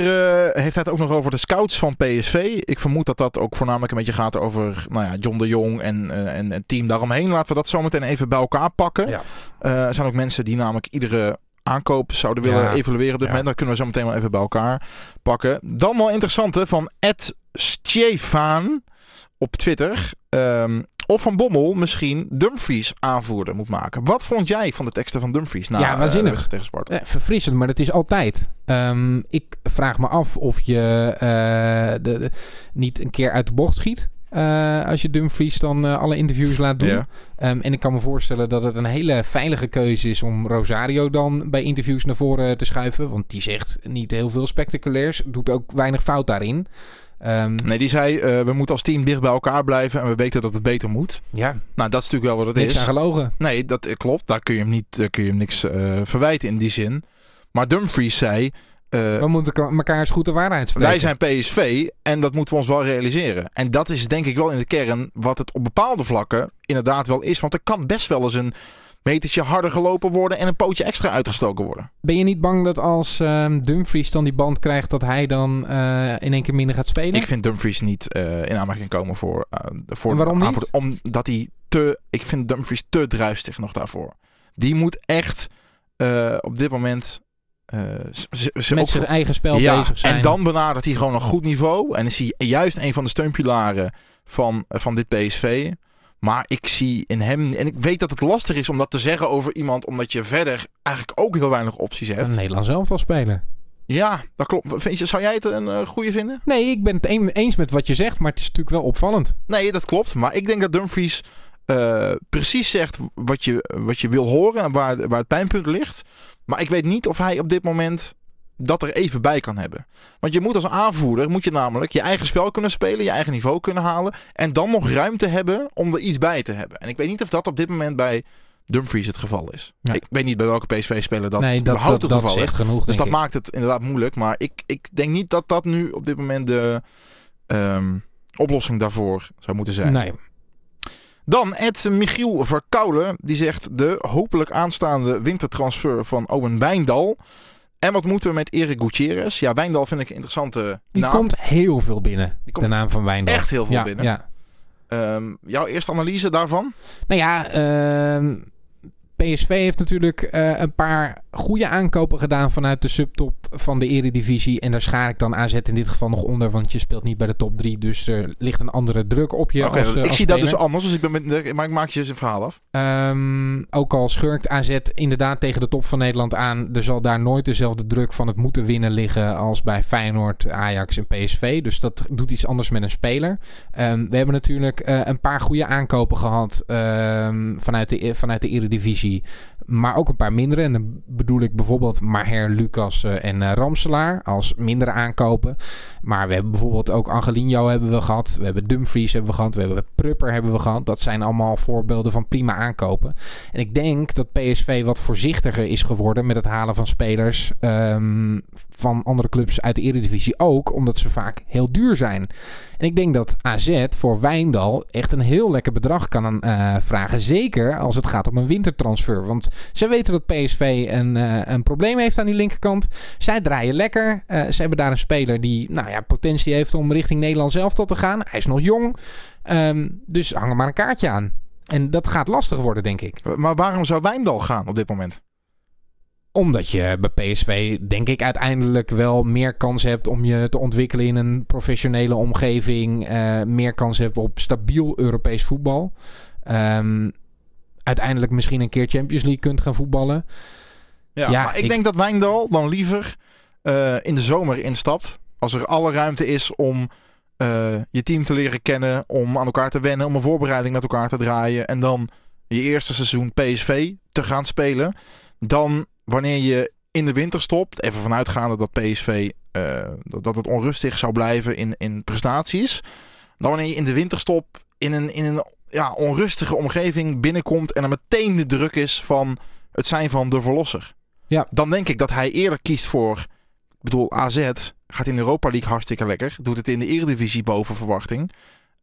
Speaker 2: heeft hij het ook nog over de scouts van PSV. Ik vermoed dat dat ook voornamelijk een beetje gaat over nou ja, John de Jong en, en het team daaromheen. Laten we dat zometeen even bij elkaar pakken.
Speaker 1: Ja.
Speaker 2: Er zijn ook mensen die namelijk iedere aankoop zouden willen
Speaker 1: Ja.
Speaker 2: evalueren op dit
Speaker 1: Ja.
Speaker 2: moment. Dat kunnen we zo meteen wel even bij elkaar pakken. Dan wel interessante van Ed Stefan op Twitter. Ehm, of Van Bommel misschien Dumfries aanvoerder moet maken. Wat vond jij van de teksten van Dumfries? Na,
Speaker 1: Ja,
Speaker 2: eh,
Speaker 1: waanzinnig.
Speaker 2: wedstrijd tegen Sparta?
Speaker 1: Eh, verfrissend, maar dat is altijd. Ehm, ik vraag me af of je eh, de, de- niet een keer uit de bocht schiet. Eh, als je Dumfries dan eh, alle interviews laat doen.
Speaker 2: Ja.
Speaker 1: Ehm, en ik kan me voorstellen dat het een hele veilige keuze is om Rosario dan bij interviews naar voren te schuiven. Want die zegt niet heel veel spectaculairs. Doet ook weinig fout daarin. Ehm,
Speaker 2: Nee, die zei, eh, we moeten als team dicht bij elkaar blijven en we weten dat het beter moet.
Speaker 1: ja,
Speaker 2: Nou, dat is natuurlijk wel wat het
Speaker 1: niks
Speaker 2: is.
Speaker 1: aan gelogen.
Speaker 2: Nee, dat eh, klopt. Daar kun je hem, niet, kun je hem niks eh, verwijten in die zin. Maar Dumfries zei, eh,
Speaker 1: We moeten ka- elkaar eens goed de waarheid spreken.
Speaker 2: wij zijn PSV en dat moeten we ons wel realiseren. En dat is denk ik wel in de kern wat het op bepaalde vlakken inderdaad wel is. Want er kan best wel eens een metertje harder gelopen worden en een pootje extra uitgestoken worden.
Speaker 1: Ben je niet bang dat als ehm, Dumfries dan die band krijgt, dat hij dan eh, in één keer minder gaat spelen?
Speaker 2: Ik vind Dumfries niet eh, in aanmerking komen voor, voor
Speaker 1: En waarom niet?
Speaker 2: Omdat hij te, ik vind Dumfries te druistig nog daarvoor. Die moet echt op dit moment eh, z- z- z-
Speaker 1: Met zijn eigen spel
Speaker 2: ja,
Speaker 1: bezig zijn.
Speaker 2: En dan benadert hij gewoon een goed niveau. En is hij juist een van de steunpilaren van, van dit PSV. Maar ik zie in hem... En ik weet dat het lastig is om dat te zeggen over iemand... omdat je verder eigenlijk ook heel weinig opties hebt.
Speaker 1: Een Nederlands elftal speler.
Speaker 2: Ja, dat klopt. Vind je, zou jij het een eh, goede vinden?
Speaker 1: Nee, ik ben het een- eens met wat je zegt, maar het is natuurlijk wel opvallend.
Speaker 2: Nee, dat klopt. Maar ik denk dat Dumfries eh, precies zegt wat je, wat je wil horen... en waar, waar het pijnpunt ligt. Maar ik weet niet of hij op dit moment dat er even bij kan hebben. Want je moet als aanvoerder, moet je namelijk je eigen spel kunnen spelen, je eigen niveau kunnen halen en dan nog ruimte hebben om er iets bij te hebben. En ik weet niet of dat op dit moment bij Dumfries het geval is.
Speaker 1: Ja.
Speaker 2: Ik weet niet bij welke PSV-speler dat
Speaker 1: nee, dat,
Speaker 2: überhaupt
Speaker 1: dat,
Speaker 2: het
Speaker 1: dat
Speaker 2: geval is.
Speaker 1: genoeg,
Speaker 2: Dus dat
Speaker 1: ik.
Speaker 2: maakt het inderdaad moeilijk. Maar ik, ik denk niet dat dat nu op dit moment de ehm, oplossing daarvoor zou moeten zijn.
Speaker 1: Nee.
Speaker 2: Dan Ed Michiel Verkoulen. Die zegt de hopelijk aanstaande wintertransfer van Owen Wijndal. En wat moeten we met Erik Gutierrez? Ja, Wijndal vind ik een interessante
Speaker 1: Die
Speaker 2: naam.
Speaker 1: komt heel veel binnen,
Speaker 2: Die komt
Speaker 1: de naam van Wijndal.
Speaker 2: echt heel veel
Speaker 1: ja,
Speaker 2: binnen.
Speaker 1: Ja.
Speaker 2: Ehm, jouw eerste analyse daarvan?
Speaker 1: Nou ja, ehm, PSV heeft natuurlijk eh, een paar goede aankopen gedaan vanuit de subtop van de eredivisie. En daar schaar ik dan AZ in dit geval nog onder, want je speelt niet bij de top 3. Dus er ligt een andere druk op je als, eh,
Speaker 2: ik
Speaker 1: als
Speaker 2: zie dat dus anders. Dus ik ben met, maar ik maak je zijn verhaal af.
Speaker 1: Ehm, ook al schurkt AZ inderdaad tegen de top van Nederland aan, er zal daar nooit dezelfde druk van het moeten winnen liggen als bij Feyenoord, Ajax en PSV. Dus dat doet iets anders met een speler. Ehm, we hebben natuurlijk eh, een paar goede aankopen gehad ehm, vanuit, de, vanuit de Eredivisie. Maar ook een paar mindere. En dan bedoel ik bijvoorbeeld Maher, Lucas eh, en eh, Ramselaar als mindere aankopen. Maar we hebben bijvoorbeeld ook Angelino hebben we gehad. We hebben Dumfries hebben we gehad. We hebben Prupper hebben we gehad. Dat zijn allemaal voorbeelden van prima aankopen. En ik denk dat PSV wat voorzichtiger is geworden met het halen van spelers ehm, van andere clubs uit de Eredivisie. Ook omdat ze vaak heel duur zijn. En ik denk dat AZ voor Wijndal echt een heel lekker bedrag kan eh, vragen. Zeker als het gaat om een wintertransfer. Want ze weten dat PSV een, eh, een probleem heeft aan die linkerkant. Zij draaien lekker. Eh, ze hebben daar een speler die nou ja, potentie heeft om richting Nederland zelf te gaan. Hij is nog jong. Ehm, dus hang er maar een kaartje aan. En dat gaat lastig worden, denk ik.
Speaker 2: Maar waarom zou Wijndal gaan op dit moment?
Speaker 1: Omdat je bij PSV, denk ik, uiteindelijk wel meer kans hebt om je te ontwikkelen in een professionele omgeving. eh, meer kans hebt op stabiel Europees voetbal. Ehm, uiteindelijk misschien een keer Champions League kunt gaan voetballen.
Speaker 2: Ja,
Speaker 1: Ja,
Speaker 2: maar ik,
Speaker 1: ik-
Speaker 2: denk dat Wijndal dan liever eh, in de zomer instapt. Als er alle ruimte is om eh, je team te leren kennen, om aan elkaar te wennen, om een voorbereiding met elkaar te draaien. En dan je eerste seizoen PSV te gaan spelen. Dan wanneer je in de winter stopt, even vanuitgaande dat PSV eh, dat het onrustig zou blijven in, in prestaties. Dan wanneer je in de winterstop in een, in een ja, onrustige omgeving binnenkomt en er meteen de druk is van het zijn van de verlosser.
Speaker 1: Ja.
Speaker 2: Dan denk ik dat hij eerder kiest voor, ik bedoel AZ gaat in de Europa League hartstikke lekker. Doet het in de Eredivisie boven verwachting.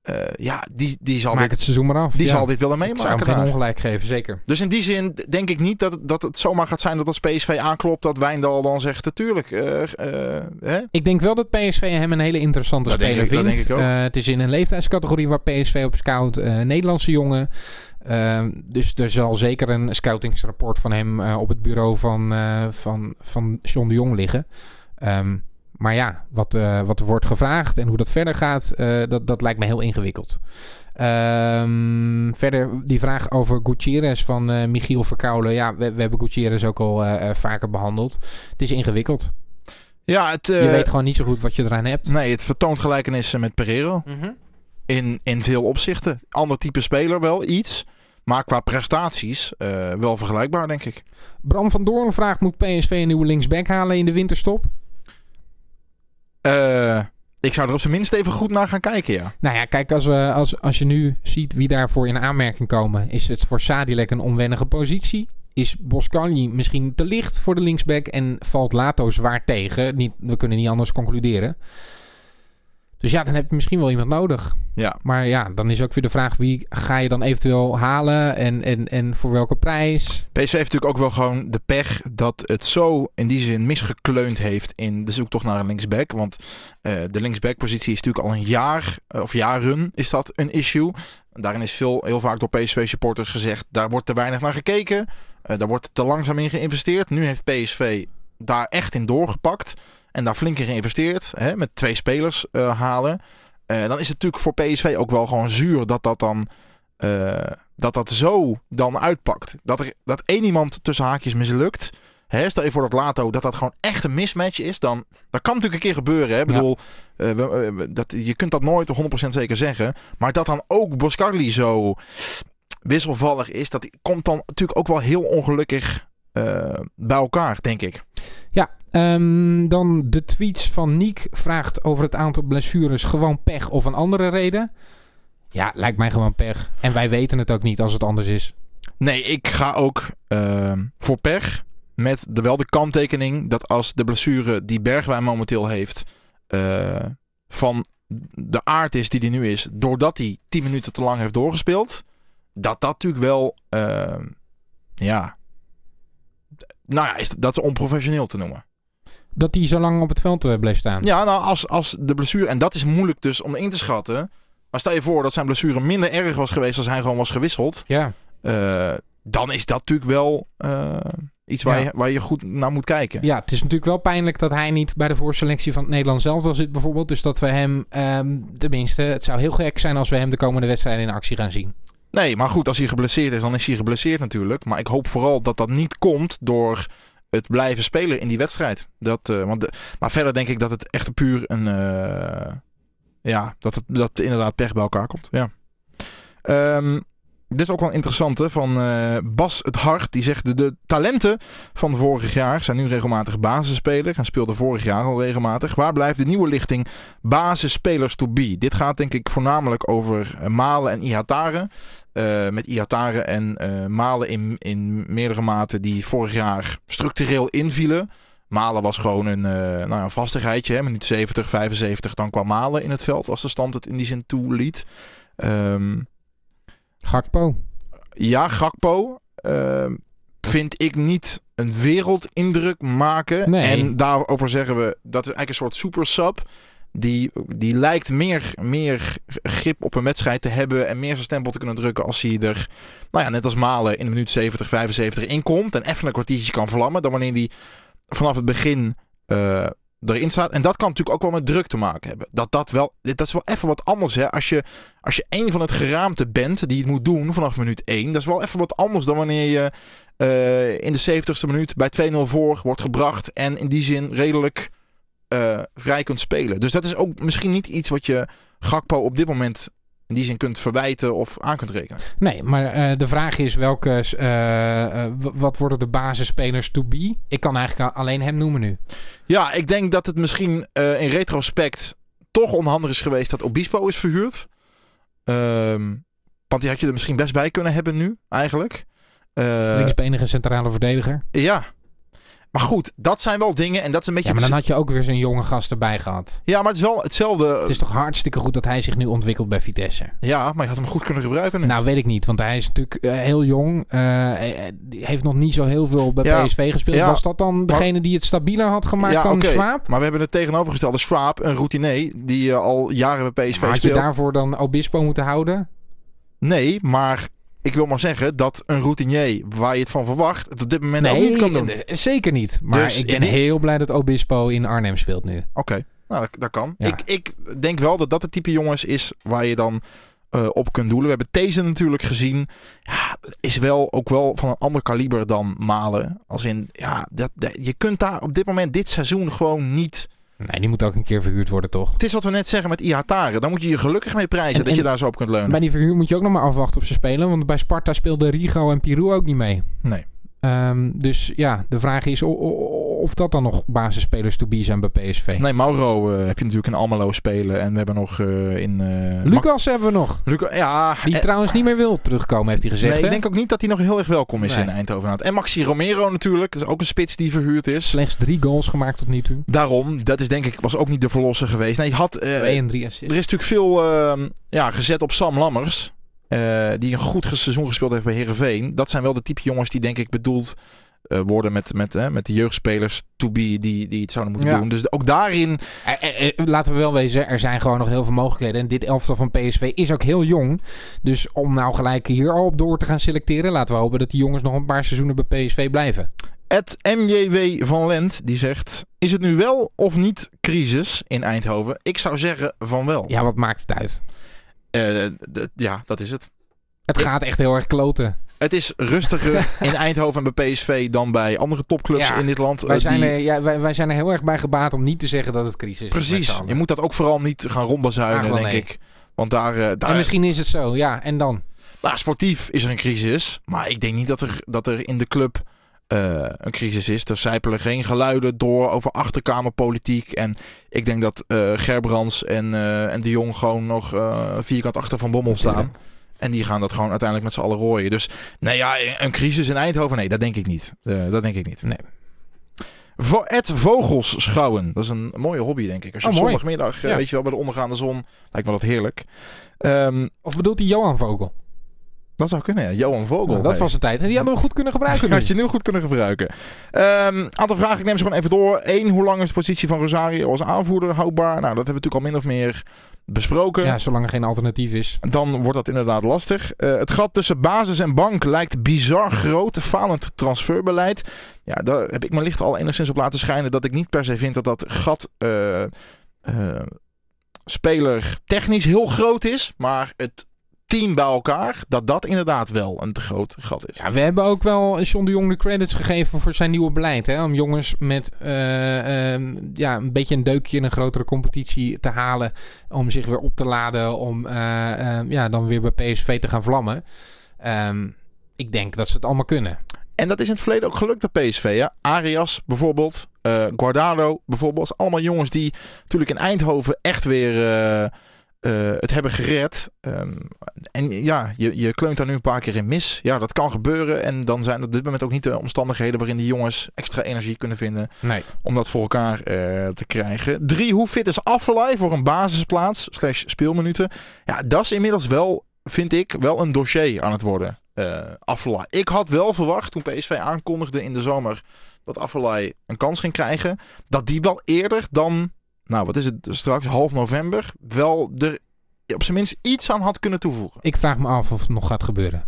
Speaker 2: Eh, ja, die, die, zal,
Speaker 1: Maak
Speaker 2: dit,
Speaker 1: het seizoen maar af.
Speaker 2: die
Speaker 1: Ja.
Speaker 2: zal dit willen
Speaker 1: Ik zou hem
Speaker 2: meemaken
Speaker 1: geen ongelijk geven, zeker.
Speaker 2: Dus in die zin denk ik niet dat, het- dat het zomaar gaat zijn dat als PSV aanklopt dat Wijndal dan zegt natuurlijk. eh, eh, hè?
Speaker 1: Ik denk wel dat PSV hem een hele interessante
Speaker 2: Dat
Speaker 1: speler
Speaker 2: ik- dat
Speaker 1: vindt.
Speaker 2: denk ik ook.
Speaker 1: Het is in een leeftijdscategorie waar PSV op scout. Nederlandse jongen. Dus er zal zeker een scoutingsrapport van hem op het bureau van, eh, van, van John de Jong liggen. Ehm, Maar ja, wat, eh, wat er wordt gevraagd en hoe dat verder gaat, eh, dat, dat lijkt me heel ingewikkeld. Ehm, verder die vraag over Gutierrez van eh, Michiel Verkouwen. Ja, we, we hebben Gutierrez ook al vaker behandeld. Het is ingewikkeld.
Speaker 2: Ja, het,
Speaker 1: Je weet gewoon niet zo goed wat je eraan hebt.
Speaker 2: nee, het vertoont gelijkenissen met Pereiro.
Speaker 1: Mhm.
Speaker 2: In, in veel opzichten. Ander type speler wel iets. Maar qua prestaties wel vergelijkbaar, denk ik.
Speaker 1: Bram van Doorn vraagt: moet PSV een nieuwe linksback halen in de winterstop?
Speaker 2: Eh, ik zou er op zijn minst even goed naar gaan kijken, ja.
Speaker 1: Nou ja, kijk, als, we, als, als je nu ziet wie daarvoor in aanmerking komen, is het voor Sadilek een onwennige positie. Is Boscagli misschien te licht voor de linksback en valt Lato zwaar tegen? Niet, we kunnen niet anders concluderen. Dus ja, dan heb je misschien wel iemand nodig.
Speaker 2: Ja,
Speaker 1: Maar ja, dan is ook weer de vraag wie ga je dan eventueel halen en, en, en voor welke prijs?
Speaker 2: PSV heeft natuurlijk ook wel gewoon de pech dat het zo in die zin misgekleund heeft in de zoektocht naar een linksback. Want eh, de linksback-positie is natuurlijk al een jaar, eh, of jaren is dat een issue. Daarin is veel, heel vaak door PSV-supporters gezegd, daar wordt te weinig naar gekeken. Eh, daar wordt te langzaam in geïnvesteerd. Nu heeft PSV daar echt in doorgepakt en daar flink in geïnvesteerd. Hè, met twee spelers eh, halen. Eh, dan is het natuurlijk voor PSV ook wel gewoon zuur dat dat dan eh, dat dat zo dan uitpakt. Dat, er, dat één iemand tussen haakjes mislukt. Hè, stel je voor dat Lato dat dat gewoon echt een mismatch is. Dan, dat kan natuurlijk een keer gebeuren. Hè? Ik bedoel, we- we- dat, je kunt dat nooit 100% zeker zeggen. Maar dat dan ook Boscarli zo wisselvallig is. Dat komt dan natuurlijk ook wel heel ongelukkig bij elkaar, denk ik.
Speaker 1: Ja, ehm, dan de tweets van Niek vraagt over het aantal blessures gewoon pech of een andere reden. Ja, lijkt mij gewoon pech. En wij weten het ook niet als het anders is.
Speaker 2: Nee, ik ga ook ehm, voor pech. Met de, wel de kanttekening dat als de blessure die Bergwijn momenteel heeft... eh, van de aard is die die nu is... doordat hij 10 minuten te lang heeft doorgespeeld... dat dat natuurlijk wel... ehm, ja... Nou ja, is, dat is onprofessioneel te noemen.
Speaker 1: Dat hij zo lang op het veld eh, bleef staan.
Speaker 2: Ja, nou, als, als de blessure... En dat is moeilijk dus om in te schatten... Maar stel je voor dat zijn blessure minder erg was geweest... als hij gewoon was gewisseld...
Speaker 1: Ja.
Speaker 2: Eh, dan is dat natuurlijk wel eh, iets waar,
Speaker 1: Ja.
Speaker 2: je, waar je goed naar moet kijken.
Speaker 1: ja, het is natuurlijk wel pijnlijk dat hij niet bij de voorselectie van het Nederlands zelf zit bijvoorbeeld. Dus dat we hem, ehm, tenminste, het zou heel gek zijn als we hem de komende wedstrijden in actie gaan zien.
Speaker 2: Nee, maar goed, als hij geblesseerd is, dan is hij geblesseerd natuurlijk. Maar ik hoop vooral dat dat niet komt door het blijven spelen in die wedstrijd. Dat, eh, want maar verder denk ik dat het echt puur een... eh, ja, dat het dat inderdaad pech bij elkaar komt. Ja. Ehm, dit is ook wel een interessante van eh, Bas het Hart. Die zegt de, de talenten van vorig jaar zijn nu regelmatig basisspeler. En speelden vorig jaar al regelmatig. Waar blijft de nieuwe lichting basisspelers to be? Dit gaat denk ik voornamelijk over Malen en Ihatare. Eh, met Ihatare en eh, Malen in, in meerdere maten die vorig jaar structureel invielen. Malen was gewoon een, eh nou, ja, een vastigheidje. Hè? Minuut 70, 75. Dan kwam Malen in het veld als de stand het in die zin toeliet. Ehm
Speaker 1: Gakpo.
Speaker 2: ja, Gakpo ehm, vind ik niet een wereldindruk maken.
Speaker 1: Nee.
Speaker 2: En daarover zeggen we dat is eigenlijk een soort super sub. Die, die lijkt meer, meer grip op een wedstrijd te hebben en meer zijn stempel te kunnen drukken als hij er, nou ja, net als Malen in de minuut 70, 75 inkomt en even een kwartiertje kan vlammen. Dan wanneer hij vanaf het begin eh, erin staat. En dat kan natuurlijk ook wel met druk te maken hebben. Dat, dat, wel, dat is wel even wat anders hè. Als je, als je een van het geraamte bent die het moet doen vanaf minuut 1. Dat is wel even wat anders dan wanneer je eh, in de 70ste minuut bij 2-0 voor wordt gebracht. En in die zin redelijk eh, vrij kunt spelen. Dus dat is ook misschien niet iets wat je Gakpo op dit moment in die zin kunt verwijten of aan kunt rekenen.
Speaker 1: Nee, maar eh, de vraag is welke, w- wat worden de basisspelers to be? Ik kan eigenlijk alleen hem noemen nu.
Speaker 2: Ja, ik denk dat het misschien in retrospect toch onhandig is geweest dat Obispo is verhuurd. Ehm, want die had je er misschien best bij kunnen hebben nu, eigenlijk. Eh,
Speaker 1: Linksbenige centrale verdediger.
Speaker 2: ja. Maar goed, dat zijn wel dingen en dat is een beetje...
Speaker 1: Ja, maar dan had je ook weer zo'n jonge gast erbij gehad.
Speaker 2: ja, maar het is wel hetzelfde.
Speaker 1: Het is toch hartstikke goed dat hij zich nu ontwikkelt bij Vitesse.
Speaker 2: Ja, maar je had hem goed kunnen gebruiken. nu.
Speaker 1: Nou, weet ik niet, want hij is natuurlijk eh, heel jong. hij heeft nog niet zo heel veel bij
Speaker 2: Ja,
Speaker 1: PSV gespeeld.
Speaker 2: ja.
Speaker 1: Was dat dan degene die het stabieler had gemaakt
Speaker 2: Ja,
Speaker 1: dan
Speaker 2: oké.
Speaker 1: Swaap?
Speaker 2: Maar we hebben het tegenovergestelde. Schwab, een routinier die al jaren bij PSV
Speaker 1: Maar had je
Speaker 2: speelt.
Speaker 1: daarvoor dan Obispo moeten houden?
Speaker 2: Nee, maar ik wil maar zeggen dat een routinier waar je het van verwacht, het op dit moment ook niet kan doen. Oké,
Speaker 1: nee, zeker niet. Maar
Speaker 2: Dus
Speaker 1: ik ben heel blij dat Obispo in Arnhem speelt nu.
Speaker 2: nou, dat, dat kan.
Speaker 1: Ja.
Speaker 2: Ik, ik denk wel dat dat het type jongens is waar je dan eh, op kunt doelen. We hebben These natuurlijk gezien. Ja, is wel ook wel van een ander kaliber dan Malen. Als in, ja, dat, dat- je kunt daar op dit moment dit seizoen gewoon niet...
Speaker 1: Nee, die moet ook een keer verhuurd worden, toch?
Speaker 2: Het is wat we net zeggen met Ihatare. Daar moet je je gelukkig mee prijzen
Speaker 1: En-
Speaker 2: dat je daar zo op kunt leunen.
Speaker 1: Bij die verhuur moet je ook nog maar afwachten of ze spelen. Want bij Sparta speelden Rigo en Pirou ook niet mee.
Speaker 2: Nee.
Speaker 1: Ehm, dus ja, de vraag is of dat dan nog basisspelers to be zijn bij PSV.
Speaker 2: Nee, Mauro eh, heb je natuurlijk in Almelo spelen. En we hebben nog eh, in... eh,
Speaker 1: Lucas hebben we nog.
Speaker 2: Luca, ja,
Speaker 1: Die trouwens niet meer wil terugkomen, heeft hij gezegd.
Speaker 2: nee,
Speaker 1: hè?
Speaker 2: ik denk ook niet dat hij nog heel erg welkom is
Speaker 1: Nee.
Speaker 2: in Eindhoven. En Maxi Romero natuurlijk. Dat is ook een spits die verhuurd is.
Speaker 1: Slechts drie goals gemaakt tot nu toe.
Speaker 2: Daarom, dat is denk ik, was ook niet de verlosser geweest. Nee, had,
Speaker 1: en drie assists.
Speaker 2: er is natuurlijk veel eh, ja, gezet op Sam Lammers. die een goed seizoen gespeeld heeft bij Herenveen. Dat zijn wel de type jongens die denk ik bedoeld worden met, met, eh, met de jeugdspelers to be die, die het zouden moeten
Speaker 1: Ja.
Speaker 2: doen. Dus ook daarin
Speaker 1: Eh, eh, eh, laten we wel wezen, er zijn gewoon nog heel veel mogelijkheden. En dit elftal van PSV is ook heel jong. Dus om nou gelijk hier al op door te gaan selecteren, laten we hopen dat die jongens nog een paar seizoenen bij PSV blijven.
Speaker 2: Het MJW van Lent die zegt: Is het nu wel of niet crisis in Eindhoven? Ik zou zeggen van wel.
Speaker 1: Ja, wat maakt het uit?
Speaker 2: Eh, ja, dat is het.
Speaker 1: Het gaat echt heel erg kloten.
Speaker 2: Het is rustiger in Eindhoven en bij PSV dan bij andere topclubs
Speaker 1: Ja,
Speaker 2: in dit land.
Speaker 1: Wij
Speaker 2: Eh,
Speaker 1: zijn,
Speaker 2: die-
Speaker 1: er, ja, wij, wij zijn er heel erg bij gebaat om niet te zeggen dat het crisis is.
Speaker 2: Precies. Je moet dat ook vooral niet gaan rondbazuinen, denk
Speaker 1: nee.
Speaker 2: ik. Want daar, eh, daar
Speaker 1: En misschien is het zo, ja. En dan?
Speaker 2: nou, sportief is er een crisis. Maar ik denk niet dat er, dat er in de club eh, een crisis is. Er zijpelen geen geluiden door over achterkamerpolitiek. En ik denk dat eh Gerbrands en, en de Jong gewoon nog vierkant achter Van Bommel staan. En die gaan dat gewoon uiteindelijk met z'n allen rooien. Dus nee, ja, een crisis in Eindhoven, nee, dat denk ik niet. Eh, dat denk ik niet.
Speaker 1: Nee.
Speaker 2: Ed Vogels schouwen. Dat is een mooie hobby, denk ik. Als je
Speaker 1: Oh,
Speaker 2: zondagmiddag, eh,
Speaker 1: Ja.
Speaker 2: weet je wel, bij de ondergaande zon, lijkt me dat heerlijk. Ehm,
Speaker 1: Of bedoelt hij Johan Vogel?
Speaker 2: Dat zou kunnen, ja. Johan Vogel.
Speaker 1: Nou, dat was de tijd. Die hadden we goed kunnen gebruiken.
Speaker 2: Dat had je nu goed kunnen gebruiken. Ehm aantal vragen, ik neem ze gewoon even door. Eén, hoe lang is de positie van Rosario als aanvoerder houdbaar? Nou, dat hebben we natuurlijk al min of meer besproken.
Speaker 1: Ja, zolang er geen alternatief is.
Speaker 2: Dan wordt dat inderdaad lastig. Eh, het gat tussen basis en bank lijkt bizar groot. Falend transferbeleid. Ja, daar heb ik mijn licht al enigszins op laten schijnen. Dat ik niet per se vind dat dat gat eh, eh, speler technisch heel groot is. Maar het team bij elkaar, dat dat inderdaad wel een te groot gat is.
Speaker 1: Ja, we hebben ook wel John de Jong de credits gegeven voor zijn nieuwe beleid. Hè? Om jongens met eh, ehm, ja, een beetje een deukje in een grotere competitie te halen. Om zich weer op te laden. Om eh, ehm, ja, dan weer bij PSV te gaan vlammen. Ehm, ik denk dat ze het allemaal kunnen.
Speaker 2: En dat is in het verleden ook gelukt bij PSV. Ja? Arias bijvoorbeeld, eh Guardado bijvoorbeeld. Allemaal jongens die natuurlijk in Eindhoven echt weer eh, het hebben gered. Ehm, en ja, je, je kleunt daar nu een paar keer in mis. Ja, dat kan gebeuren. En dan zijn op dit moment ook niet de omstandigheden waarin die jongens extra energie kunnen vinden
Speaker 1: Nee.
Speaker 2: om dat voor elkaar eh, te krijgen. Drie, hoe fit is Affelay voor een basisplaats slash speelminuten? Ja, dat is inmiddels wel, vind ik, wel een dossier aan het worden. Affelay. Ik had wel verwacht toen PSV aankondigde in de zomer dat Affelay een kans ging krijgen, dat die wel eerder dan, nou wat is het straks, half november, wel er op zijn minst iets aan had kunnen toevoegen.
Speaker 1: Ik vraag me af of het nog gaat gebeuren.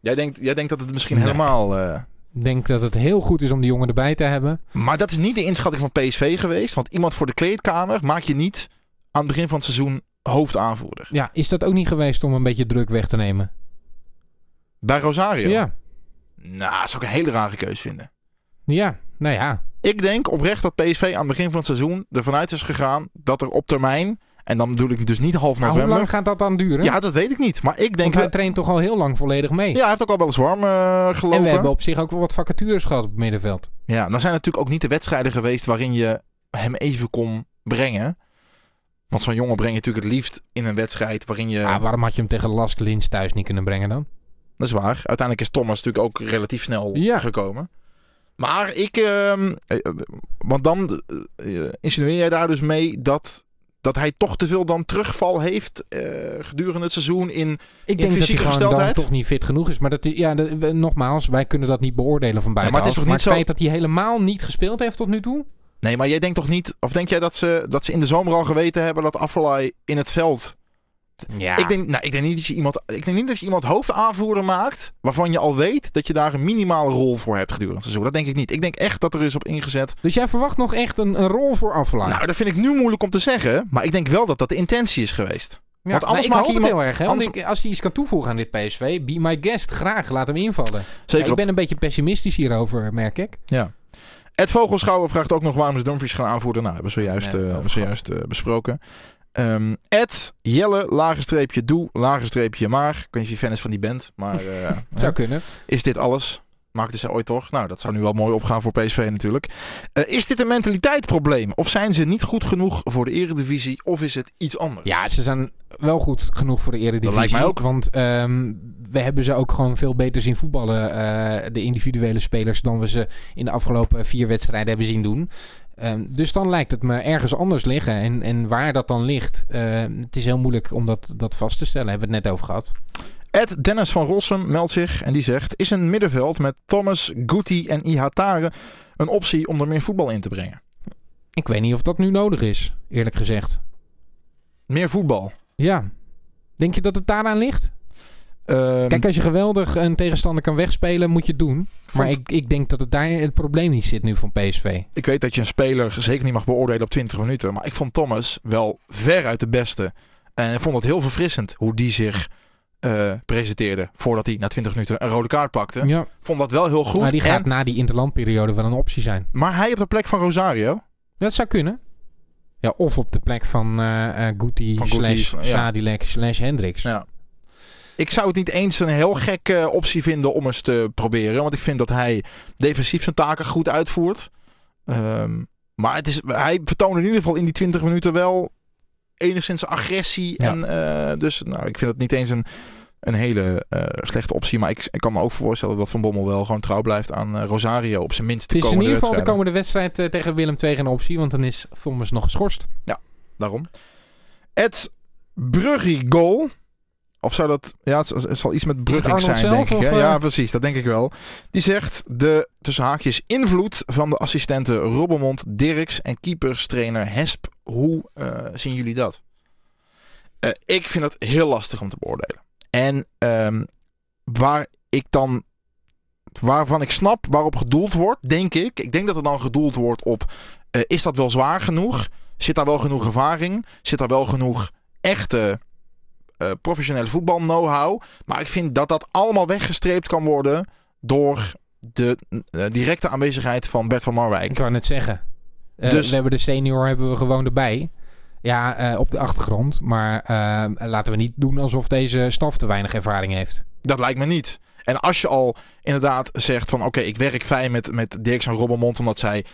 Speaker 2: Jij denkt, jij denkt dat het misschien
Speaker 1: Nee.
Speaker 2: helemaal...
Speaker 1: Ik denk dat het heel goed is om die jongen erbij te hebben.
Speaker 2: Maar dat is niet de inschatting van PSV geweest. Want iemand voor de kleedkamer maak je niet aan het begin van het seizoen hoofdaanvoerder.
Speaker 1: Ja, is dat ook niet geweest om een beetje druk weg te nemen?
Speaker 2: Bij Rosario?
Speaker 1: Ja.
Speaker 2: Nou, dat zou ik een hele rare keus vinden.
Speaker 1: Ja, nou ja.
Speaker 2: Ik denk oprecht dat PSV aan het begin van het seizoen ervan uit is gegaan dat er op termijn, en dan bedoel ik dus niet half
Speaker 1: Maar hoe
Speaker 2: november.
Speaker 1: lang gaat dat dan duren?
Speaker 2: Ja, dat weet ik niet. Maar ik denk
Speaker 1: Want hij
Speaker 2: wel.
Speaker 1: traint toch al heel lang volledig mee.
Speaker 2: Ja, hij heeft ook al wel eens warm eh, gelopen.
Speaker 1: en we hebben op zich ook wel wat vacatures gehad op het middenveld.
Speaker 2: Ja, dan zijn natuurlijk ook niet de wedstrijden geweest waarin je hem even kon brengen. Want zo'n jongen breng je natuurlijk het liefst in een wedstrijd waarin je.
Speaker 1: Ah, waarom had je hem tegen Lask Lins thuis niet kunnen brengen dan?
Speaker 2: Dat is waar. Uiteindelijk is Thomas natuurlijk ook relatief snel
Speaker 1: Ja.
Speaker 2: gekomen. Maar ik... ehm, eh, want dan eh, eh, insinueer jij daar dus mee dat, dat hij toch te veel dan terugval heeft gedurende het seizoen in...
Speaker 1: Ik denk dat hij
Speaker 2: fysieke
Speaker 1: dan
Speaker 2: gesteldheid?
Speaker 1: toch niet fit genoeg is. Maar dat, ja, dat- nogmaals, wij kunnen dat niet beoordelen van
Speaker 2: maar het
Speaker 1: buitenaf.
Speaker 2: is toch
Speaker 1: maar
Speaker 2: niet
Speaker 1: het
Speaker 2: zo-
Speaker 1: feit dat hij helemaal niet gespeeld heeft tot nu toe...
Speaker 2: Nee, maar jij denkt toch niet... Of denk jij dat ze, dat ze in de zomer al geweten hebben dat Affelay in het veld
Speaker 1: Ja.
Speaker 2: Ik, denk, nou, ik, denk niet dat je iemand, ik denk niet dat je iemand hoofdaanvoerder maakt waarvan je al weet dat je daar een minimale rol voor hebt gedurende het seizoen. Dat denk ik niet. Ik denk echt dat er is op ingezet.
Speaker 1: Dus jij verwacht nog echt een, een rol voor Aflaar?
Speaker 2: Nou, dat vind ik nu moeilijk om te zeggen. Maar ik denk wel dat dat de intentie is geweest.
Speaker 1: Ja,
Speaker 2: Want anders
Speaker 1: nou, ik
Speaker 2: maak
Speaker 1: hoop
Speaker 2: je
Speaker 1: het
Speaker 2: iemand-
Speaker 1: heel erg. Hè? Want
Speaker 2: anders-
Speaker 1: ik, als hij iets kan toevoegen aan dit PSV, be my guest. Graag, laat hem invallen.
Speaker 2: Zeker
Speaker 1: Ja, ik
Speaker 2: op-
Speaker 1: ben een beetje pessimistisch hierover, merk ik.
Speaker 2: Ja. Ed Vogelschouwer vraagt ook nog waarom is Dumfries gaan aanvoeren. Nou, hebben we zojuist,
Speaker 1: Nee,
Speaker 2: eh,
Speaker 1: over
Speaker 2: hebben we zojuist eh, besproken. Ehm Ed, Jelle, lagenstreepje doe, lagenstreepje maar. Ik weet niet of je fan is van die band, maar eh,
Speaker 1: Zou kunnen.
Speaker 2: is dit alles? Maakten ze ooit toch? Nou, dat zou nu wel mooi opgaan voor PSV natuurlijk. Eh, is dit een mentaliteitsprobleem? Of zijn ze niet goed genoeg voor de eredivisie? Of is het iets anders?
Speaker 1: Ja, ze zijn wel goed genoeg voor de eredivisie.
Speaker 2: Dat lijkt mij ook.
Speaker 1: Want ehm, we hebben ze ook gewoon veel beter zien voetballen, eh, de individuele spelers, dan we ze in de afgelopen vier wedstrijden hebben zien doen. Ehm, dus dan lijkt het me ergens anders liggen. En, en waar dat dan ligt, eh, het is heel moeilijk om dat, dat vast te stellen. Hebben we het net over gehad.
Speaker 2: Ed Dennis van Rossum meldt zich en die zegt... Is een middenveld met Thomas, Guti en Ihatare een optie om er meer voetbal in te brengen?
Speaker 1: Ik weet niet of dat nu nodig is, eerlijk gezegd.
Speaker 2: Meer voetbal.
Speaker 1: Ja. Denk je dat het daaraan ligt?
Speaker 2: Ehm,
Speaker 1: Kijk, als je geweldig een tegenstander kan wegspelen, moet je het doen. Maar
Speaker 2: vond-
Speaker 1: ik, ik denk dat het daar het probleem niet zit nu van PSV.
Speaker 2: Ik weet dat je een speler zeker niet mag beoordelen op 20 minuten. Maar ik vond Thomas wel veruit de beste. En ik vond het heel verfrissend hoe die zich eh, presenteerde. Voordat hij na 20 minuten een rode kaart pakte.
Speaker 1: Ja,
Speaker 2: Vond dat wel heel goed.
Speaker 1: maar die gaat
Speaker 2: En-
Speaker 1: na die interlandperiode wel een optie zijn.
Speaker 2: maar hij op de plek van Rosario.
Speaker 1: Dat zou kunnen. Ja, of op de plek van eh Guti,
Speaker 2: Van Guti,
Speaker 1: slash
Speaker 2: ja.
Speaker 1: Sadilek slash Hendricks.
Speaker 2: Ja. Ik zou het niet eens een heel gekke optie vinden om eens te proberen. Want ik vind dat hij defensief zijn taken goed uitvoert. Ehm, maar het is, hij vertoonde in ieder geval in die 20 minuten wel enigszins agressie.
Speaker 1: Ja.
Speaker 2: En, eh, dus nou, ik vind het niet eens een, een hele eh, slechte optie. Maar ik, ik kan me ook voorstellen dat Van Bommel wel gewoon trouw blijft aan eh, Rosario. Op zijn minst de
Speaker 1: Het is in ieder geval de komende wedstrijd eh, tegen Willem II geen optie, want dan is Thomas nog geschorst.
Speaker 2: Daarom. Ed Bruggy goal. Of zou dat... Ja, het, het zal iets met Brugging zijn,
Speaker 1: zelf,
Speaker 2: denk ik.
Speaker 1: of,
Speaker 2: hè?
Speaker 1: eh?
Speaker 2: Ja, precies. Dat denk ik wel. Die zegt de, tussen haakjes, invloed van de assistenten Robbermond, Dirks en keeperstrainer Hesp. Hoe eh, zien jullie dat? Eh, ik vind dat heel lastig om te beoordelen. En ehm, waar ik dan... Waarvan ik snap waarop gedoeld wordt, denk ik. Ik denk dat er dan gedoeld wordt op... is dat wel zwaar genoeg? Zit daar wel genoeg ervaring? Zit daar wel genoeg echte eh, professionele voetbal know-how? Maar ik vind dat dat allemaal weggestreept kan worden door de eh, directe aanwezigheid van Bert van Marwijk.
Speaker 1: Ik wou net zeggen. Eh,
Speaker 2: Dus-
Speaker 1: We hebben de senior hebben we gewoon erbij. Ja, op de achtergrond. Maar laten we niet doen alsof deze staf te weinig ervaring heeft.
Speaker 2: Dat lijkt me niet. En als je al inderdaad zegt van oké, ik werk fijn met, met Dirks en Robbermond omdat zij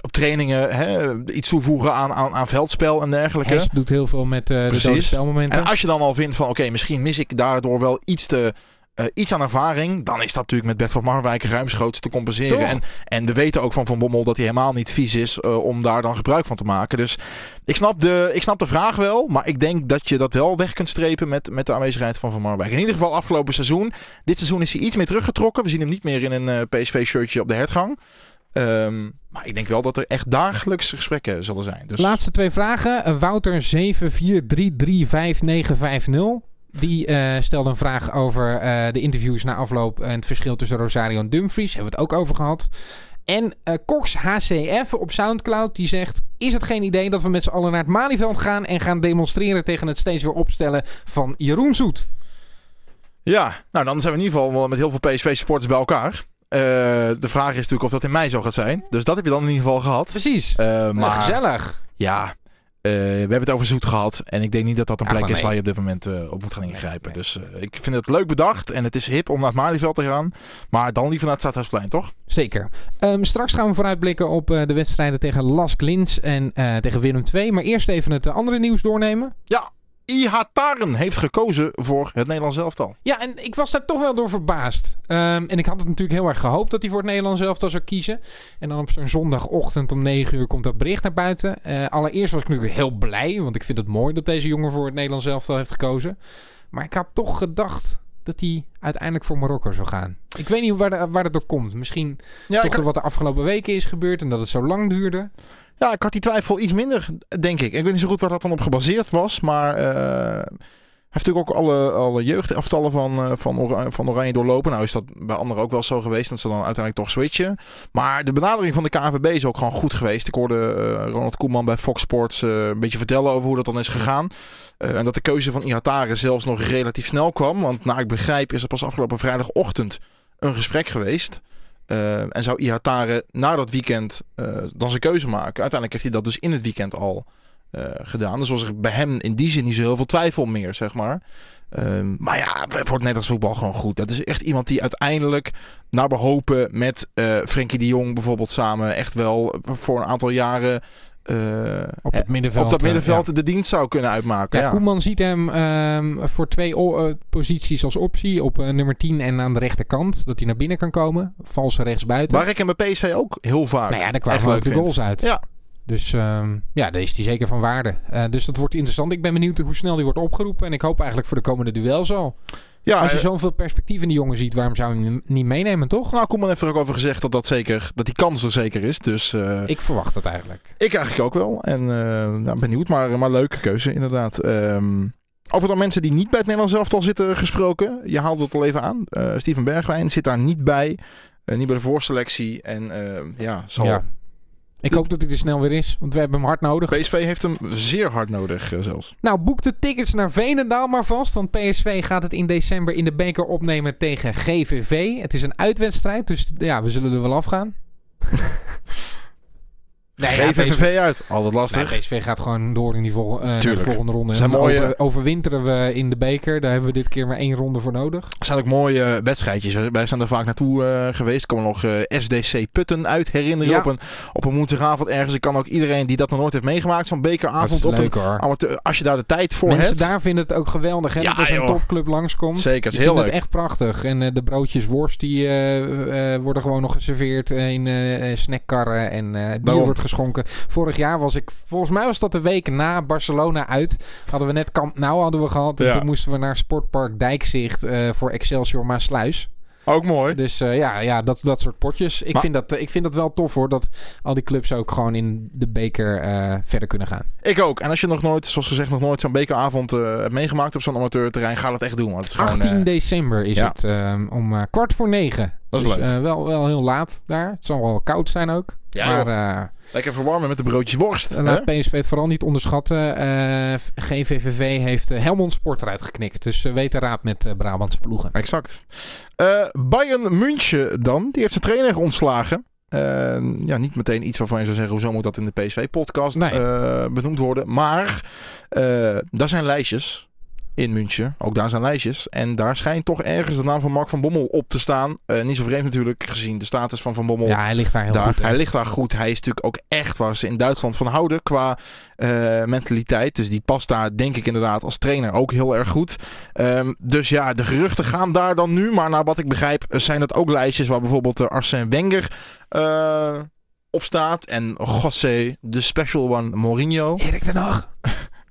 Speaker 2: op trainingen hè, iets toevoegen aan, aan, aan veldspel en dergelijke.
Speaker 1: Hesp doet heel veel met eh de
Speaker 2: Precies.
Speaker 1: spelmomenten.
Speaker 2: En als je dan al vindt van oké, misschien mis ik daardoor wel iets, te, eh, iets aan ervaring, dan is dat natuurlijk met Bert van Marwijk ruimschoots te compenseren. En, en we weten ook van Van Bommel dat hij helemaal niet vies is eh, om daar dan gebruik van te maken. Dus ik snap, de, ik snap de vraag wel, maar ik denk dat je dat wel weg kunt strepen met, met de aanwezigheid van Van Marwijk. In ieder geval afgelopen seizoen. Dit seizoen is hij iets meer teruggetrokken. We zien hem niet meer in een eh, PSV-shirtje op de hertgang. Ehm, maar ik denk wel dat er echt dagelijks gesprekken zullen zijn. Dus
Speaker 1: Laatste twee vragen. Eh, Wouter 743359550. Die eh, stelde een vraag over eh, de interviews na afloop en het verschil tussen Rosario en Dumfries. Hebben we het ook over gehad. En eh, Cox HCF op Soundcloud die zegt: Is het geen idee dat we met z'n allen naar het Malieveld gaan en gaan demonstreren tegen het steeds weer opstellen van Jeroen Zoet?
Speaker 2: Ja, nou dan zijn we in ieder geval wel met heel veel PSV-supporters bij elkaar. Eh, de vraag is natuurlijk of dat in mei zo gaat zijn. Dus dat heb je dan in ieder geval gehad.
Speaker 1: Precies.
Speaker 2: Eh,
Speaker 1: Maar gezellig.
Speaker 2: ja, eh, we hebben het over zoet gehad. En ik denk niet dat dat een
Speaker 1: Ja,
Speaker 2: plek is
Speaker 1: nee.
Speaker 2: waar je op dit moment op moet gaan ingrijpen.
Speaker 1: nee.
Speaker 2: Dus ik vind het leuk bedacht. En het is hip om naar het Malieveld te gaan. Maar dan liever naar het Stadhuisplein, toch?
Speaker 1: Zeker. Ehm, straks gaan we vooruitblikken op de wedstrijden tegen Las Glins en tegen Willem II. Maar eerst even het andere nieuws doornemen.
Speaker 2: Ja, Ihataren heeft gekozen voor het Nederlands elftal.
Speaker 1: Ja, en ik was daar toch wel door verbaasd. Ehm, en ik had het natuurlijk heel erg gehoopt dat hij voor het Nederlands elftal zou kiezen. En dan op zo'n zondagochtend om 9 uur komt dat bericht naar buiten. Eh, allereerst was ik natuurlijk heel blij, want ik vind het mooi dat deze jongen voor het Nederlands elftal heeft gekozen. Maar ik had toch gedacht dat hij uiteindelijk voor Marokko zou gaan. Ik weet niet waar, de- waar dat door komt. Misschien
Speaker 2: Ja,
Speaker 1: toch wat de afgelopen weken is gebeurd en dat het zo lang duurde.
Speaker 2: ja, ik had die twijfel iets minder, denk ik. Ik weet niet zo goed waar dat dan op gebaseerd was, maar eh, heeft natuurlijk ook alle, alle jeugdaftallen van, eh, van, Ora- van Oranje doorlopen. Nou is dat bij anderen ook wel zo geweest, dat ze dan uiteindelijk toch switchen. Maar de benadering van de KNVB is ook gewoon goed geweest. Ik hoorde eh, Ronald Koeman bij Fox Sports eh, een beetje vertellen over hoe dat dan is gegaan. En dat de keuze van Ihatare zelfs nog relatief snel kwam. Want naar ik begrijp is er pas afgelopen vrijdagochtend een gesprek geweest. En zou Ihatare na dat weekend dan zijn keuze maken. Uiteindelijk heeft hij dat dus in het weekend al gedaan. Dus was er bij hem in die zin niet zo heel veel twijfel meer, zeg maar. Ehm, maar ja, voor het Nederlands voetbal gewoon goed. Dat is echt iemand die uiteindelijk naar behopen met eh Frenkie de Jong bijvoorbeeld samen echt wel voor een aantal jaren eh,
Speaker 1: Op het middenveld.
Speaker 2: op dat
Speaker 1: eh,
Speaker 2: middenveld de dienst zou kunnen uitmaken.
Speaker 1: Ja,
Speaker 2: Ja,
Speaker 1: Koeman ziet hem ehm, voor twee eh, posities als optie. Op eh, nummer 10 en aan de rechterkant. Dat hij naar binnen kan komen. Valse rechtsbuiten.
Speaker 2: Waar ik hem bij PSV ook heel vaak
Speaker 1: nou ja, daar kwamen ook de goals uit.
Speaker 2: Ja.
Speaker 1: Dus ehm, ja, daar is hij zeker van waarde. Eh, dus dat wordt interessant. Ik ben benieuwd hoe snel die wordt opgeroepen. En ik hoop eigenlijk voor de komende duels al.
Speaker 2: Ja,
Speaker 1: Als je
Speaker 2: eh,
Speaker 1: zoveel perspectief in die jongen ziet, waarom zou je hem niet meenemen, toch?
Speaker 2: nou, Koeman heeft er ook over gezegd dat dat zeker, dat die kans er zeker is. Dus eh,
Speaker 1: Ik verwacht dat eigenlijk.
Speaker 2: Ik eigenlijk ook wel. En nou, benieuwd, maar, maar leuke keuze inderdaad. Ehm, over dan mensen die niet bij het Nederlands elftal zitten gesproken. Je haalde het al even aan. Steven Bergwijn zit daar niet bij. Niet bij de voorselectie. En ja, zal...
Speaker 1: Ja. Ik hoop dat hij er snel weer is, want we hebben hem hard nodig.
Speaker 2: PSV heeft hem zeer hard nodig eh, zelfs.
Speaker 1: Nou, boek de tickets naar Veenendaal maar vast. Want PSV gaat het in december in de beker opnemen tegen GVV. Het is een uitwedstrijd, dus ja, we zullen er wel afgaan. nee, ja,
Speaker 2: GVVV uit. Altijd
Speaker 1: Nee,
Speaker 2: lastig.
Speaker 1: PSV gaat gewoon door in die vol- eh, de volgende ronde.
Speaker 2: Zijn mooie-
Speaker 1: over- overwinteren we in de beker. Daar hebben we dit keer maar één ronde voor nodig.
Speaker 2: Het zijn ook mooie wedstrijdjes. Wij zijn er vaak naartoe eh, geweest. Ik kan me nog eh, SDC Putten uit herinneren.
Speaker 1: Ja.
Speaker 2: Op, een, op een woensdagavond ergens. Ik kan ook iedereen die dat nog nooit heeft meegemaakt. Zo'n bekeravond op een
Speaker 1: leuk
Speaker 2: amateur. Als je daar de tijd voor
Speaker 1: Mensen
Speaker 2: hebt.
Speaker 1: daar vinden het ook geweldig hè,
Speaker 2: Ja,
Speaker 1: dat er zo'n topclub langskomt.
Speaker 2: Zeker, het is
Speaker 1: Die
Speaker 2: heel leuk.
Speaker 1: het echt prachtig. En de broodjes worst die worden gewoon nog geserveerd in snackkarren. En bier
Speaker 2: Daarom.
Speaker 1: wordt geschonken. Vorig jaar was ik, volgens mij was dat de week na Barcelona uit. Hadden we net Camp Nou hadden we gehad. En
Speaker 2: Ja.
Speaker 1: toen moesten we naar Sportpark Dijkzicht eh, voor Excelsior Maasluis.
Speaker 2: Ook mooi.
Speaker 1: Dus eh, ja, ja dat, dat soort potjes. Ik,
Speaker 2: Maar-
Speaker 1: vind dat, eh, ik vind dat wel tof hoor. Dat al die clubs ook gewoon in de beker verder kunnen gaan.
Speaker 2: Ik ook. En als je nog nooit, zoals gezegd, nog nooit zo'n bekeravond hebt meegemaakt op zo'n amateurterrein, ga dat echt doen. Want het is gewoon,
Speaker 1: 18
Speaker 2: eh,
Speaker 1: december is
Speaker 2: ja.
Speaker 1: het ehm, om kwart voor negen.
Speaker 2: Dat is
Speaker 1: dus,
Speaker 2: leuk.
Speaker 1: eh, wel, wel heel laat daar. Het zal wel koud zijn ook.
Speaker 2: Ja,
Speaker 1: maar eh,
Speaker 2: lekker verwarmen met de broodjes worst.
Speaker 1: En
Speaker 2: hè?
Speaker 1: laat PSV het vooral niet onderschatten. Eh, GVVV heeft eh, Helmond Sport eruit geknikt. Dus eh, weet de raad met eh, Brabantse ploegen.
Speaker 2: Exact. Eh, Bayern München dan, die heeft zijn trainer ontslagen. Eh, ja, niet meteen iets waarvan je zou zeggen, hoezo moet dat in de PSV-podcast
Speaker 1: Nee.
Speaker 2: eh, benoemd worden. Maar eh, daar zijn lijstjes in München. Ook daar zijn lijstjes. En daar schijnt toch ergens de naam van Mark van Bommel op te staan. Eh, niet zo vreemd natuurlijk, gezien de status van Van Bommel.
Speaker 1: Ja, hij ligt daar heel
Speaker 2: daar,
Speaker 1: goed.
Speaker 2: hij ligt daar goed. Hij is natuurlijk ook echt waar ze in Duitsland van houden qua eh, mentaliteit. Dus die past daar denk ik inderdaad als trainer ook heel erg goed. Ehm, dus ja, de geruchten gaan daar dan nu. Maar naar wat ik begrijp eh, zijn dat ook lijstjes waar bijvoorbeeld uh, Arsène Wenger eh, op staat. En José, de special one, Mourinho.
Speaker 1: Erik ten Hag.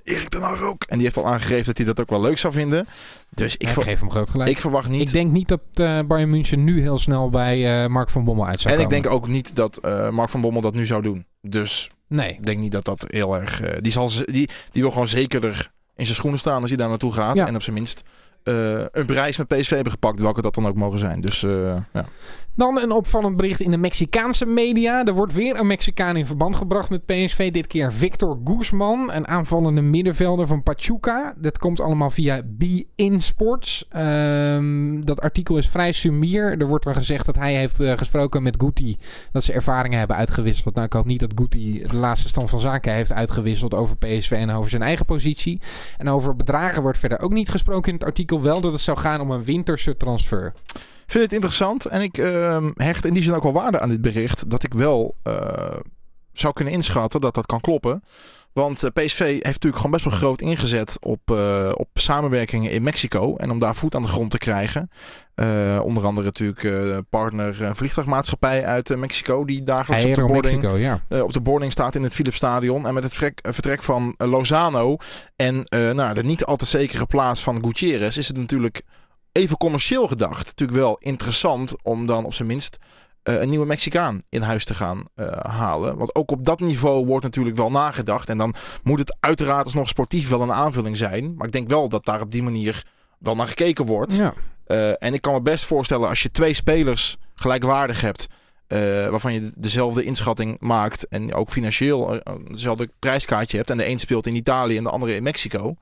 Speaker 2: Erik ten Hag ook. En die heeft al aangegeven dat hij dat ook wel leuk zou vinden. Dus ik,
Speaker 1: Ik geef hem groot gelijk.
Speaker 2: ik verwacht niet...
Speaker 1: Ik denk niet dat eh Bayern München nu heel snel bij eh, Mark van Bommel uit zou
Speaker 2: en ik
Speaker 1: komen.
Speaker 2: denk ook niet dat eh, Mark van Bommel dat nu zou doen. Dus
Speaker 1: Nee.
Speaker 2: Ik denk niet dat dat heel erg. die, zal, ze- die, die wil gewoon zekerder in zijn schoenen staan als hij daar naartoe gaat.
Speaker 1: Ja.
Speaker 2: En op zijn minst een prijs met PSV hebben gepakt, welke dat dan ook mogen zijn. Dus ja.
Speaker 1: Dan een opvallend bericht in de Mexicaanse media. Er wordt weer een Mexicaan in verband gebracht met PSV. Dit keer Victor Guzman, een aanvallende middenvelder van Pachuca. Dat komt allemaal via Be-In Sports. Ehm, dat artikel is vrij sumier. Er wordt dan gezegd dat hij heeft eh, gesproken met Guti. Dat ze ervaringen hebben uitgewisseld. Nou, ik hoop niet dat Guti de laatste stand van zaken heeft uitgewisseld over PSV en over zijn eigen positie. En over bedragen wordt verder ook niet gesproken in het artikel. Wel dat het zou gaan om een winterse transfer.
Speaker 2: Vind het interessant en ik ehm, hecht in die zin ook wel waarde aan dit bericht. Dat ik wel eh, zou kunnen inschatten dat dat kan kloppen. Want eh, PSV heeft natuurlijk gewoon best wel groot ingezet op, eh, op samenwerkingen in Mexico. En om daar voet aan de grond te krijgen. Onder andere natuurlijk eh, partner vliegtuigmaatschappij uit Mexico. Die dagelijks op de boarding
Speaker 1: Mexico, ja.
Speaker 2: op de boarding staat in het Philipsstadion. En met het vertrek, vertrek van Lozano en nou, de niet al te zekere plaats van Gutierrez is het natuurlijk even commercieel gedacht natuurlijk wel interessant om dan op zijn minst eh, een nieuwe Mexicaan in huis te gaan eh, halen. Want ook op dat niveau wordt natuurlijk wel nagedacht. En dan moet het uiteraard alsnog sportief wel een aanvulling zijn. Maar ik denk wel dat daar op die manier wel naar gekeken wordt.
Speaker 1: Ja.
Speaker 2: Eh, en ik kan me best voorstellen als je twee spelers gelijkwaardig hebt. waarvan je dezelfde inschatting maakt. En ook financieel dezelfde prijskaartje hebt. En de een speelt in Italië en de andere in Mexico.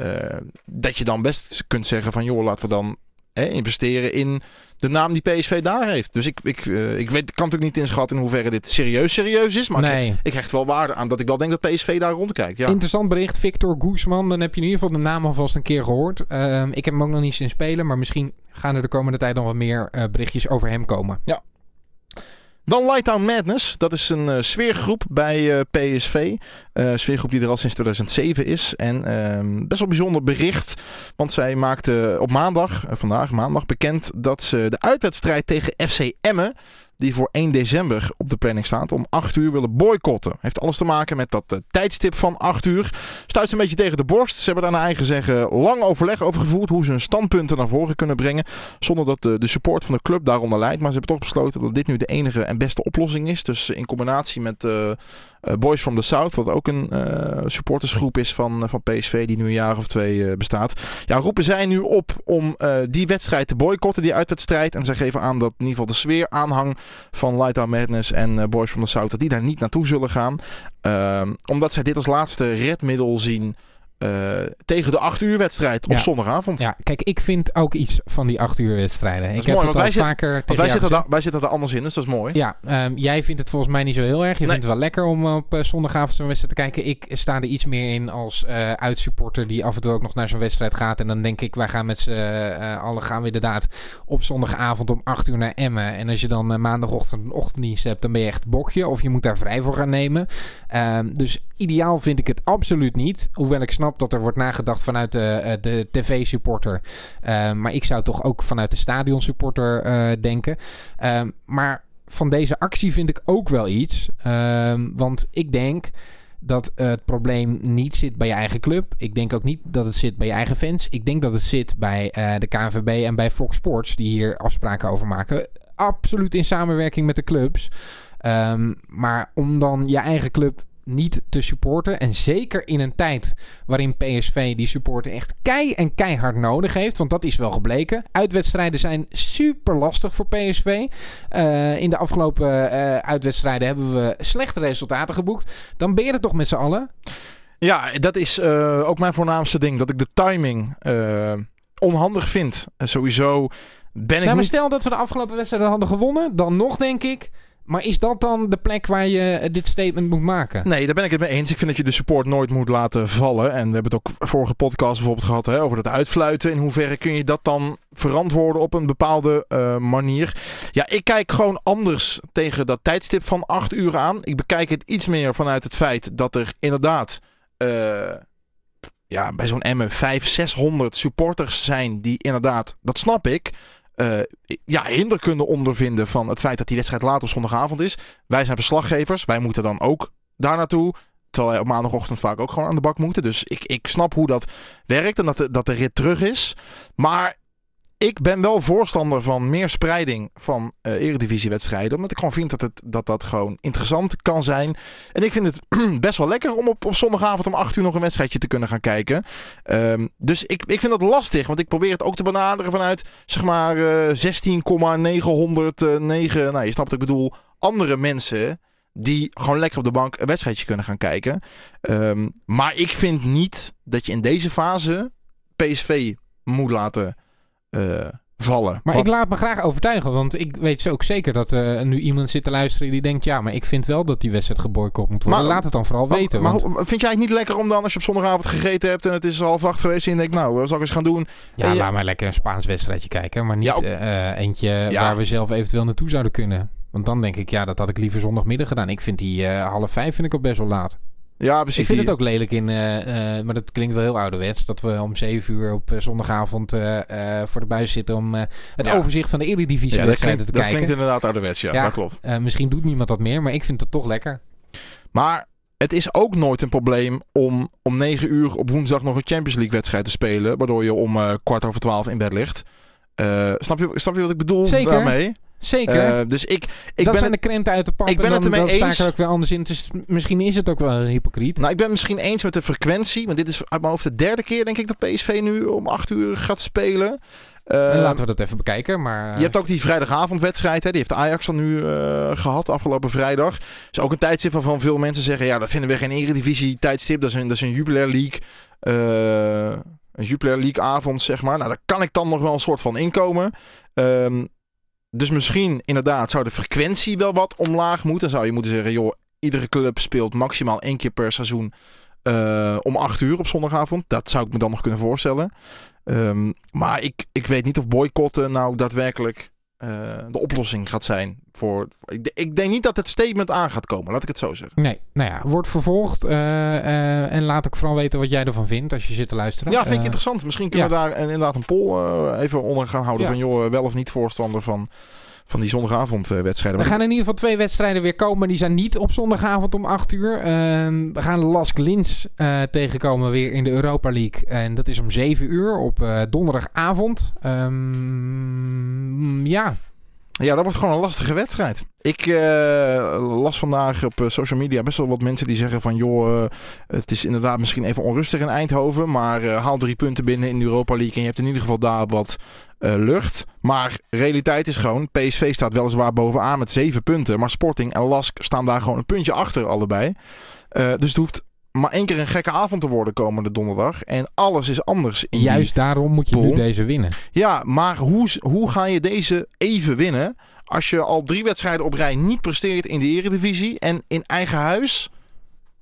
Speaker 2: Eh, dat je dan best kunt zeggen van joh, laten we dan hè, investeren in de naam die PSV daar heeft. Dus ik, ik, eh, ik weet, kan natuurlijk niet inschatten in hoeverre dit serieus serieus is. Maar ik,
Speaker 1: nee.
Speaker 2: ik hecht wel waarde aan dat ik wel denk dat PSV daar rondkijkt. Ja.
Speaker 1: Interessant bericht, Victor Guzman. Dan heb je in ieder geval de naam alvast een keer gehoord. Ehm, ik heb hem ook nog niet zien spelen, maar misschien gaan er de komende tijd nog wat meer eh, berichtjes over hem komen.
Speaker 2: Dan Lightdown Madness. Dat is een eh, sfeergroep bij eh, PSV. Eh sfeergroep die er al sinds 2007 is. En ehm, best wel bijzonder bericht. Want zij maakte op maandag, vandaag maandag, bekend dat ze de uitwedstrijd tegen FC Emmen. Die voor 1 december op de planning staat. Om 8 uur willen boycotten. Heeft alles te maken met dat eh, tijdstip van 8 uur. Stuit ze een beetje tegen de borst. Ze hebben daar naar eigen zeggen lang overleg over gevoerd. Hoe ze hun standpunten naar voren kunnen brengen. Zonder dat de, de support van de club daaronder leidt. Maar ze hebben toch besloten dat dit nu de enige en beste oplossing is. Dus in combinatie met eh, eh, Boys from the South. Wat ook een eh, supportersgroep is van, van PSV. Die nu een jaar of twee eh, bestaat. Ja, roepen zij nu op om eh, die wedstrijd te boycotten. Die uitwedstrijd. En zij geven aan dat in ieder geval de sfeer aanhang van Light Out Madness en eh, Boys from the South. Dat die daar niet naartoe zullen gaan. Ehm, omdat zij dit als laatste redmiddel zien. Eh, tegen de 8 uur wedstrijd op
Speaker 1: Ja.
Speaker 2: zondagavond.
Speaker 1: Ja, kijk, ik vind ook iets van die acht uur wedstrijden. Ik heb het al
Speaker 2: zit-
Speaker 1: vaker tegen
Speaker 2: wij zitten,
Speaker 1: gezegd.
Speaker 2: daar, wij zitten er anders in, dus dat is mooi.
Speaker 1: Ja, ehm, jij vindt het volgens mij niet zo heel erg. Je
Speaker 2: Nee.
Speaker 1: vindt het wel lekker om op eh, zondagavond zo'n wedstrijd te kijken. Ik sta er iets meer in als eh uitsupporter die af en toe ook nog naar zo'n wedstrijd gaat. En dan denk ik, wij gaan met z'n allen gaan we inderdaad op zondagavond om 8 uur naar Emmen. En als je dan maandagochtend een ochtenddienst hebt, dan ben je echt bokje. Of je moet daar vrij voor gaan nemen. Ehm, dus ideaal vind ik het absoluut niet. Hoewel ik snap dat er wordt nagedacht vanuit de, eh, de tv-supporter. Ehm, maar ik zou toch ook vanuit de stadionsupporter eh denken. Ehm, maar van deze actie vind ik ook wel iets. Ehm, want ik denk dat het probleem niet zit bij je eigen club. Ik denk ook niet dat het zit bij je eigen fans. Ik denk dat het zit bij eh, de KNVB en bij Fox Sports, die hier afspraken over maken. Absoluut in samenwerking met de clubs. Ehm, maar om dan je eigen club niet te supporten. En zeker in een tijd waarin PSV die supporter echt kei en keihard nodig heeft. Want dat is wel gebleken. Uitwedstrijden zijn super lastig voor PSV. Eh, in de afgelopen eh, uitwedstrijden hebben we slechte resultaten geboekt. Dan ben je er toch met z'n allen.
Speaker 2: Ja, dat is eh, ook mijn voornaamste ding. Dat ik de timing onhandig vind. Sowieso ben ik
Speaker 1: Nou, maar
Speaker 2: niet...
Speaker 1: stel dat we de afgelopen wedstrijden hadden gewonnen. Dan nog denk ik. Maar is dat dan de plek waar je eh, dit statement moet maken?
Speaker 2: Nee, daar ben ik het mee eens. Ik vind dat je de support nooit moet laten vallen. En we hebben het ook vorige podcast bijvoorbeeld gehad hè, over dat uitfluiten. In hoeverre kun je dat dan verantwoorden op een bepaalde eh, manier? Ja, ik kijk gewoon anders tegen dat tijdstip van 8 uur aan. Ik bekijk het iets meer vanuit het feit dat er inderdaad eh, ja, bij zo'n Emmen 500, 600 supporters zijn die inderdaad, dat snap ik, eh, ja, hinder kunnen ondervinden van het feit dat die wedstrijd later op zondagavond is. Wij zijn verslaggevers, wij moeten dan ook daar naartoe. Terwijl wij op maandagochtend vaak ook gewoon aan de bak moeten. Dus ik, ik snap hoe dat werkt en dat de, dat de rit terug is. Maar ik ben wel voorstander van meer spreiding van eh eredivisiewedstrijden. Omdat ik gewoon vind dat, het, dat dat gewoon interessant kan zijn. En ik vind het best wel lekker om op, op zondagavond om 8 uur nog een wedstrijdje te kunnen gaan kijken. Ehm, dus ik, ik vind dat lastig. Want ik probeer het ook te benaderen vanuit zeg maar eh 16,909. Nou, je snapt wat ik bedoel. Andere mensen die gewoon lekker op de bank een wedstrijdje kunnen gaan kijken. Ehm, maar ik vind niet dat je in deze fase PSV moet laten eh, vallen.
Speaker 1: Maar ik laat me graag overtuigen. Want ik weet zo ook zeker dat er nu iemand zit te luisteren die denkt... Ja, maar ik vind wel dat die wedstrijd geboycott moet worden.
Speaker 2: Maar-
Speaker 1: laat het dan vooral
Speaker 2: Maar,
Speaker 1: weten.
Speaker 2: maar
Speaker 1: want,
Speaker 2: hoe- vind jij het niet lekker om dan als je op zondagavond gegeten hebt en het is half acht geweest en je denkt, nou, wat zal ik eens gaan doen?
Speaker 1: ja,
Speaker 2: en je-
Speaker 1: laat maar lekker een Spaans wedstrijdje kijken. Maar niet
Speaker 2: Ja,
Speaker 1: eh, eentje
Speaker 2: Ja.
Speaker 1: waar we zelf eventueel naartoe zouden kunnen. Want dan denk ik, ja, dat had ik liever zondagmiddag gedaan. Ik vind die half vijf vind ik ook best wel laat.
Speaker 2: Ja, precies.
Speaker 1: ik vind
Speaker 2: die-
Speaker 1: het ook lelijk in, eh, eh, maar dat klinkt wel heel ouderwets, dat we om zeven uur op eh, zondagavond voor de buis zitten om het
Speaker 2: Ja.
Speaker 1: overzicht van de Eredivisie
Speaker 2: ja, dat, klinkt,
Speaker 1: te
Speaker 2: dat
Speaker 1: kijken.
Speaker 2: klinkt inderdaad ouderwets, ja,
Speaker 1: Ja.
Speaker 2: dat klopt.
Speaker 1: Misschien doet niemand dat meer, maar ik vind het toch lekker.
Speaker 2: Maar het is ook nooit een probleem om om negen uur op woensdag nog een Champions League wedstrijd te spelen, waardoor je om kwart over twaalf in bed ligt. Snap, je, snap je wat ik bedoel
Speaker 1: Zeker.
Speaker 2: daarmee?
Speaker 1: Zeker.
Speaker 2: Eh, dus ik, ik
Speaker 1: dat
Speaker 2: ben
Speaker 1: zijn
Speaker 2: het,
Speaker 1: de krenten uit de pap.
Speaker 2: ik ben
Speaker 1: en
Speaker 2: het ermee
Speaker 1: sta
Speaker 2: eens.
Speaker 1: er ook weer anders in. Dus misschien is het ook wel hypocriet.
Speaker 2: nou, ik ben misschien eens met de frequentie. Want dit is uit mijn hoofd de derde keer, denk ik, dat PSV nu om 8 uur gaat spelen. Eh,
Speaker 1: En laten we dat even bekijken. Maar,
Speaker 2: Je hebt ook die vrijdagavondwedstrijd. Hè? Die heeft Ajax dan nu eh, gehad afgelopen vrijdag. is ook een tijdstip waarvan veel mensen zeggen... ja, dat vinden we geen eredivisie tijdstip. Dat is een, dat is een Jupiler League... eh, een Jupiler League avond, zeg maar. Nou, daar kan ik dan nog wel een soort van inkomen. Ehm, dus misschien inderdaad zou de frequentie wel wat omlaag moeten. Zou je moeten zeggen... joh, iedere club speelt maximaal één keer per seizoen... eh, om acht uur op zondagavond. Dat zou ik me dan nog kunnen voorstellen. Ehm, maar ik, ik weet niet of boycotten nou daadwerkelijk de oplossing gaat zijn. Voor, ik, ik denk niet dat het statement aan gaat komen, laat ik het zo zeggen.
Speaker 1: Nee, nou ja, wordt vervolgd. eh, eh, en laat ik vooral weten wat jij ervan vindt als je zit te luisteren.
Speaker 2: Ja, vind ik
Speaker 1: Eh,
Speaker 2: interessant. Misschien kunnen we daar inderdaad een poll even onder gaan houden.
Speaker 1: Ja.
Speaker 2: Van joh, wel of niet voorstander van, van die zondagavondwedstrijden.
Speaker 1: Er gaan in ieder geval twee wedstrijden weer komen. Die zijn niet op zondagavond om 8 uur. Ehm, we gaan Lask Lins eh, tegenkomen weer in de Europa League. En dat is om 7 uur op eh, donderdagavond. Ehm, ja,
Speaker 2: Ja, dat wordt gewoon een lastige wedstrijd. Ik eh, las vandaag op eh, social media best wel wat mensen die zeggen van... joh, eh, het is inderdaad misschien even onrustig in Eindhoven... maar haal drie punten binnen in de Europa League... en je hebt in ieder geval daar wat lucht. Maar realiteit is gewoon... PSV staat weliswaar bovenaan met zeven punten... maar Sporting en Lask staan daar gewoon een puntje achter allebei. Dus het hoeft maar één keer een gekke avond te worden komende donderdag. En alles is anders in
Speaker 1: juist daarom moet je nu deze winnen.
Speaker 2: ja, maar hoe, hoe ga je deze even winnen als je al drie wedstrijden op rij niet presteert in de eredivisie en in eigen huis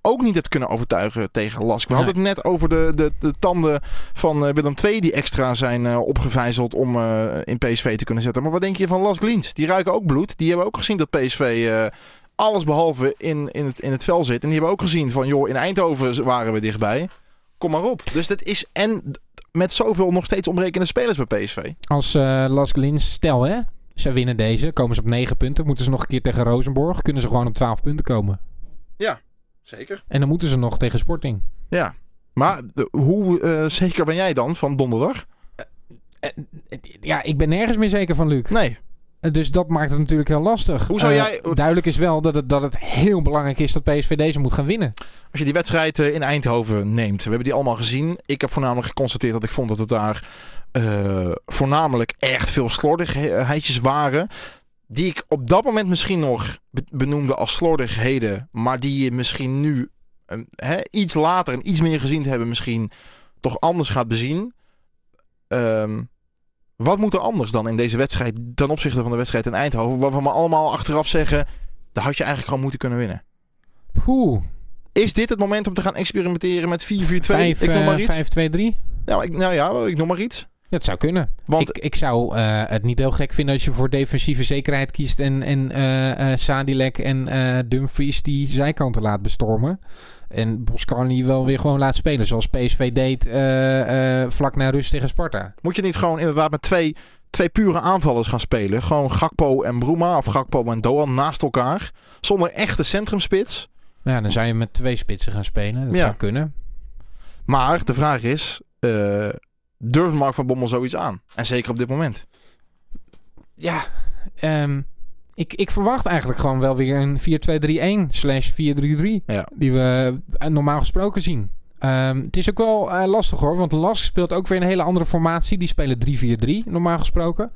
Speaker 2: ook niet hebt kunnen overtuigen tegen Lask. We hadden het net over de, de, de tanden van eh, Willem II die extra zijn eh, opgevijzeld om eh, in PSV te kunnen zetten. Maar wat denk je van Lask Liens? Die ruiken ook bloed. Die hebben ook gezien dat PSV alles behalve in, in, het, in het vel zit. En die hebben ook gezien van joh, in Eindhoven waren we dichtbij. Kom maar op. Dus dat is en met zoveel nog steeds ontbrekende spelers bij PSV.
Speaker 1: Als eh Lask Lins, stel hè, ze winnen deze, komen ze op 9 punten. Moeten ze nog een keer tegen Rosenborg, kunnen ze gewoon op 12 punten komen.
Speaker 2: Zeker.
Speaker 1: En dan moeten ze nog tegen Sporting.
Speaker 2: Ja. Maar de- hoe eh, zeker ben jij dan van donderdag?
Speaker 1: Eh, Ja, ik ben nergens meer zeker van Luc.
Speaker 2: Nee.
Speaker 1: Eh, Dus dat maakt het natuurlijk heel lastig.
Speaker 2: Hoe zou
Speaker 1: Eh,
Speaker 2: jij-
Speaker 1: Duidelijk is wel dat het, dat het heel belangrijk is dat PSV deze moet gaan winnen.
Speaker 2: Als je die wedstrijd eh, in Eindhoven neemt. We hebben die allemaal gezien. Ik heb voornamelijk geconstateerd dat ik vond dat het daar voornamelijk echt veel slordigheidjes waren. Die ik op dat moment misschien nog be- benoemde als slordigheden. Maar die je misschien nu eh, hè, iets later en iets meer gezien te hebben misschien toch anders gaat bezien. Ehm, wat moet er anders dan in deze wedstrijd ten opzichte van de wedstrijd in Eindhoven? Waarvan we allemaal achteraf zeggen, daar had je eigenlijk gewoon moeten kunnen winnen.
Speaker 1: Oeh,
Speaker 2: Is dit het moment om te gaan experimenteren met 4-4-2?
Speaker 1: 5,
Speaker 2: ik noem maar
Speaker 1: eh,
Speaker 2: iets.
Speaker 1: 5-2-3?
Speaker 2: Nou, ik, nou ja, ik noem maar iets.
Speaker 1: Ja, het zou kunnen.
Speaker 2: Want
Speaker 1: Ik, ik zou eh, het niet heel gek vinden als je voor defensieve zekerheid kiest en, en eh, Sadilek en Dumfries die zijkanten laat bestormen. En Boscarli wel weer gewoon laat spelen zoals PSV deed eh, eh, vlak na rust tegen Sparta.
Speaker 2: moet je niet gewoon inderdaad met twee, twee pure aanvallers gaan spelen? Gewoon Gakpo en Bruma of Gakpo en Doan naast elkaar. Zonder echte centrumspits.
Speaker 1: Nou, ja, dan zou je met twee spitsen gaan spelen. Dat
Speaker 2: Ja.
Speaker 1: zou kunnen.
Speaker 2: Maar de vraag is, eh, durft Mark van Bommel zoiets aan? En zeker op dit moment.
Speaker 1: Ja, ehm, ik, ik verwacht eigenlijk gewoon wel weer een 4-2-3-1 slash 4-3-3.
Speaker 2: Ja.
Speaker 1: Die we eh, normaal gesproken zien. Ehm, het is ook wel eh, lastig hoor, want Lask speelt ook weer een hele andere formatie. Die spelen 3-4-3 normaal gesproken.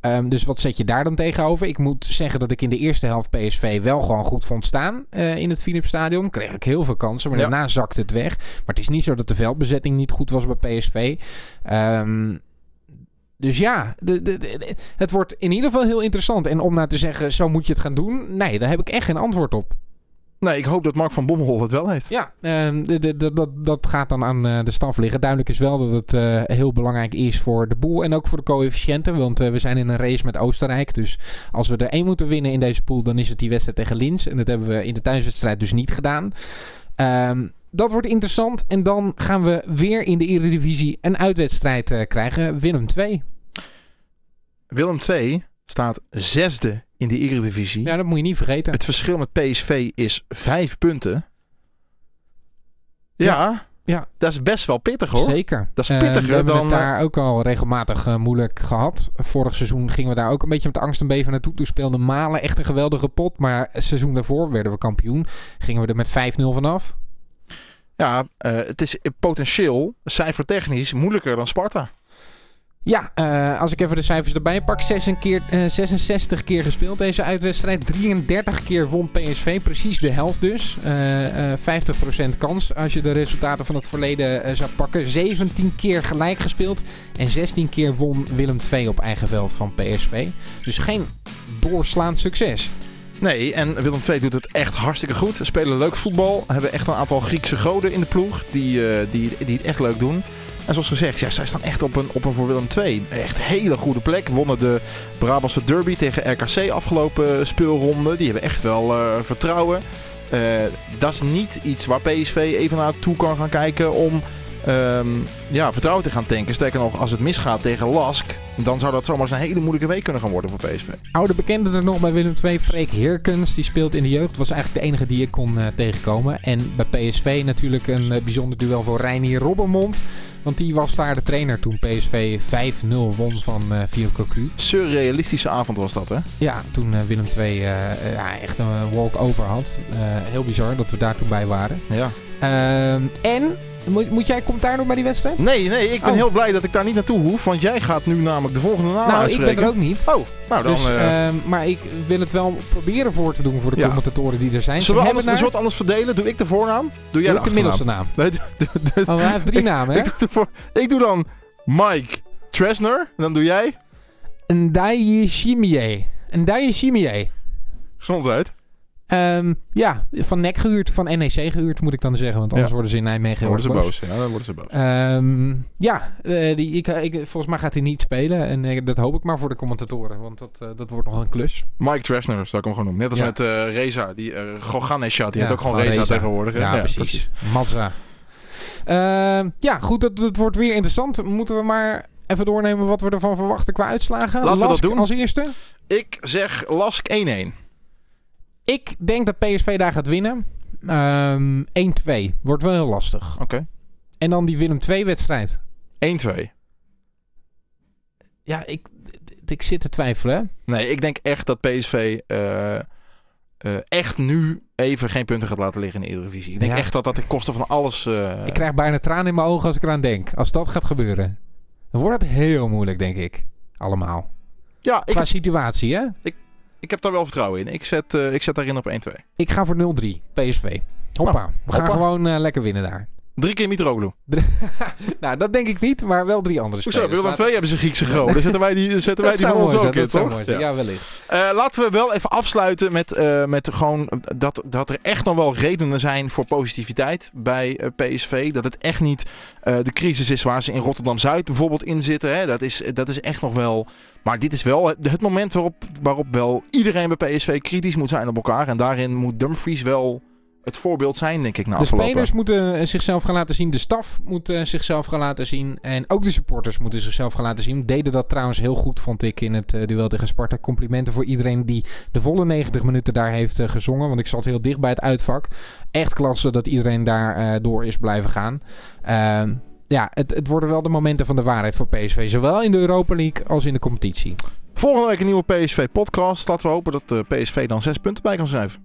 Speaker 1: Ehm, dus wat zet je daar dan tegenover? Ik moet zeggen dat ik in de eerste helft PSV wel gewoon goed vond staan eh, in het Philipsstadion. Kreeg ik heel veel kansen, maar
Speaker 2: Ja.
Speaker 1: daarna zakte het weg. Maar het is niet zo dat de veldbezetting niet goed was bij PSV. Ehm, dus ja, de, de, het wordt in ieder geval heel interessant. En om nou te zeggen, zo moet je het gaan doen. Nee, daar heb ik echt geen antwoord op.
Speaker 2: Nee, ik hoop dat Mark van Bommel het wel heeft.
Speaker 1: Ja, ehm, de, de, de- dat, dat gaat dan aan eh, de staf liggen. Duidelijk is wel dat het eh, heel belangrijk is voor de boel en ook voor de coëfficiënten. Want eh, we zijn in een race met Oostenrijk. Dus als we er één moeten winnen in deze pool, dan is het die wedstrijd tegen Linz. En dat hebben we in de thuiswedstrijd dus niet gedaan. Ehm, dat wordt interessant. En dan gaan we weer in de Eredivisie een uitwedstrijd eh, krijgen. Willem 2.
Speaker 2: Willem II staat zesde in de Eredivisie.
Speaker 1: Ja, dat moet je niet vergeten.
Speaker 2: Het verschil met PSV is vijf punten. Ja,
Speaker 1: Ja.
Speaker 2: Dat is best wel pittig hoor.
Speaker 1: Zeker.
Speaker 2: Dat is
Speaker 1: Eh,
Speaker 2: pittiger
Speaker 1: we hebben
Speaker 2: dan,
Speaker 1: het daar ook al regelmatig eh, moeilijk gehad. Vorig seizoen gingen we daar ook een beetje met angst en beven naartoe. Toen speelde Malen echt een geweldige pot. Maar het seizoen daarvoor werden we kampioen. Gingen we er met 5-0 vanaf.
Speaker 2: Ja, eh, het is potentieel, cijfertechnisch, moeilijker dan Sparta.
Speaker 1: Ja, eh, als ik even de cijfers erbij pak. 66 keer, eh, 66 keer gespeeld deze uitwedstrijd. 33 keer won PSV. Precies de helft dus. Eh, 50% kans als je de resultaten van het verleden zou pakken. 17 keer gelijk gespeeld. En 16 keer won Willem II op eigen veld van PSV. Dus geen doorslaand succes.
Speaker 2: Nee, en Willem II doet het echt hartstikke goed. Ze spelen leuk voetbal. Hebben echt een aantal Griekse goden in de ploeg die, eh, die, die het echt leuk doen. En zoals gezegd, ja, zij staan echt op een, op een voor Willem II. Echt hele goede plek. Wonnen de Brabantse derby tegen RKC afgelopen speelronde. Die hebben echt wel eh, vertrouwen. Eh, dat is niet iets waar PSV even naartoe kan gaan kijken om ehm, ja, vertrouwen te gaan tanken. Sterker nog, als het misgaat tegen Lask, dan zou dat zomaar eens een hele moeilijke week kunnen gaan worden voor PSV.
Speaker 1: Oude bekende er nog bij Willem II, Freek Heerkens. Die speelt in de jeugd. Was eigenlijk de enige die ik kon eh, tegenkomen. En bij PSV natuurlijk een eh, bijzonder duel voor Reinier Robbermond. Want die was daar de trainer toen PSV 5-0 won van uh, Vio Cocu.
Speaker 2: Surrealistische avond was dat, hè?
Speaker 1: Ja, toen uh, Willem II ja, echt een walk-over had. Heel bizar dat we daar toen bij waren.
Speaker 2: Ja.
Speaker 1: Ehm, en moet, moet, jij commentaar nog bij die wedstrijd?
Speaker 2: Nee, nee, ik ben oh. heel blij dat ik daar niet naartoe hoef. Want jij gaat nu namelijk de volgende naam
Speaker 1: Nou,
Speaker 2: uitspreken.
Speaker 1: ik ben er ook niet.
Speaker 2: Oh, nou dan...
Speaker 1: Dus, uh... maar ik wil het wel proberen voor te doen voor de ja. commentatoren die er zijn.
Speaker 2: Zullen we anders, naar... wat anders verdelen? Doe ik de voornaam? Doe jij
Speaker 1: doe
Speaker 2: de,
Speaker 1: de middelste naam?
Speaker 2: Nee, de, de,
Speaker 1: oh, hij heeft drie namen, hè?
Speaker 2: Ik, ik, doe ik, doe dan Mike Tresner. En dan doe jij?
Speaker 1: Ndaye Chimie. Ndaye Chimie.
Speaker 2: Gezondheid.
Speaker 1: Um, ja, van NEC gehuurd, van NEC gehuurd moet ik dan zeggen. Want anders ja. worden ze in Nijmegen
Speaker 2: worden ze boos. Ja, dan worden ze boos.
Speaker 1: Um, ja, uh, die, ik, ik, volgens mij gaat hij niet spelen. En uh, dat hoop ik maar voor de commentatoren. Want dat, uh, dat wordt nog een klus.
Speaker 2: Mike Tresner zou ik hem gewoon noemen. Net als ja. met Reza. Die Goganesha. Die ja, heeft ook gewoon Reza, Reza tegenwoordig.
Speaker 1: Ja, ja, precies. precies. Mazza. Ehm, ja, goed. Het wordt weer interessant. Moeten we maar even doornemen wat we ervan verwachten qua uitslagen.
Speaker 2: Laten
Speaker 1: Lask
Speaker 2: we dat doen.
Speaker 1: als eerste.
Speaker 2: Ik zeg Lask 1-1.
Speaker 1: Ik denk dat PSV daar gaat winnen. Um, 1-2. Wordt wel heel lastig.
Speaker 2: Oké. Okay.
Speaker 1: En dan die Willem 2 wedstrijd.
Speaker 2: 1-2.
Speaker 1: Ja, ik, ik zit te twijfelen.
Speaker 2: Nee, ik denk echt dat PSV uh, uh, echt nu even geen punten gaat laten liggen in de Eredivisie. Ik denk ja. echt dat dat ten koste van alles... Uh...
Speaker 1: Ik krijg bijna tranen in mijn ogen als ik eraan denk. Als dat gaat gebeuren. Dan wordt het heel moeilijk, denk ik. Allemaal.
Speaker 2: Ja,
Speaker 1: Qua ik... situatie, hè?
Speaker 2: Ik, ik heb daar wel vertrouwen in. Ik zet, uh, ik zet daarin op 1-2.
Speaker 1: Ik ga voor 0-3 PSV. Hoppa.
Speaker 2: Nou,
Speaker 1: we gaan
Speaker 2: hoppa.
Speaker 1: gewoon uh, lekker winnen daar.
Speaker 2: Drie keer Mitroglou.
Speaker 1: nou, dat denk ik niet, maar wel drie andere
Speaker 2: Hoezo?
Speaker 1: spelers.
Speaker 2: Willem II hebben ze Griekse goden. Dan zetten wij die, zetten wij die van ons ook in, toch?
Speaker 1: Ja. ja, wellicht.
Speaker 2: Uh, laten we wel even afsluiten met, uh, met gewoon dat, dat er echt nog wel redenen zijn voor positiviteit bij uh, PSV. Dat het echt niet de crisis is waar ze in Rotterdam-Zuid bijvoorbeeld in zitten. Hè. Dat, is, dat is echt nog wel... Maar dit is wel het, het moment waarop, waarop wel iedereen bij PSV kritisch moet zijn op elkaar. En daarin moet Dumfries wel het voorbeeld zijn, denk ik. Na
Speaker 1: de
Speaker 2: afgelopen.
Speaker 1: spelers moeten zichzelf gaan laten zien. De staf moet uh, zichzelf gaan laten zien. En ook de supporters moeten zichzelf gaan laten zien. Deden dat trouwens heel goed, vond ik, in het uh, duel tegen Sparta. Complimenten voor iedereen die de volle 90 minuten daar heeft gezongen. Want ik zat heel dicht bij het uitvak. Echt klasse dat iedereen daar door is blijven gaan. Ehm, ja, het, het worden wel de momenten van de waarheid voor PSV. Zowel in de Europa League als in de competitie.
Speaker 2: Volgende week een nieuwe PSV-podcast. Laten we hopen dat de PSV dan zes punten bij kan schrijven.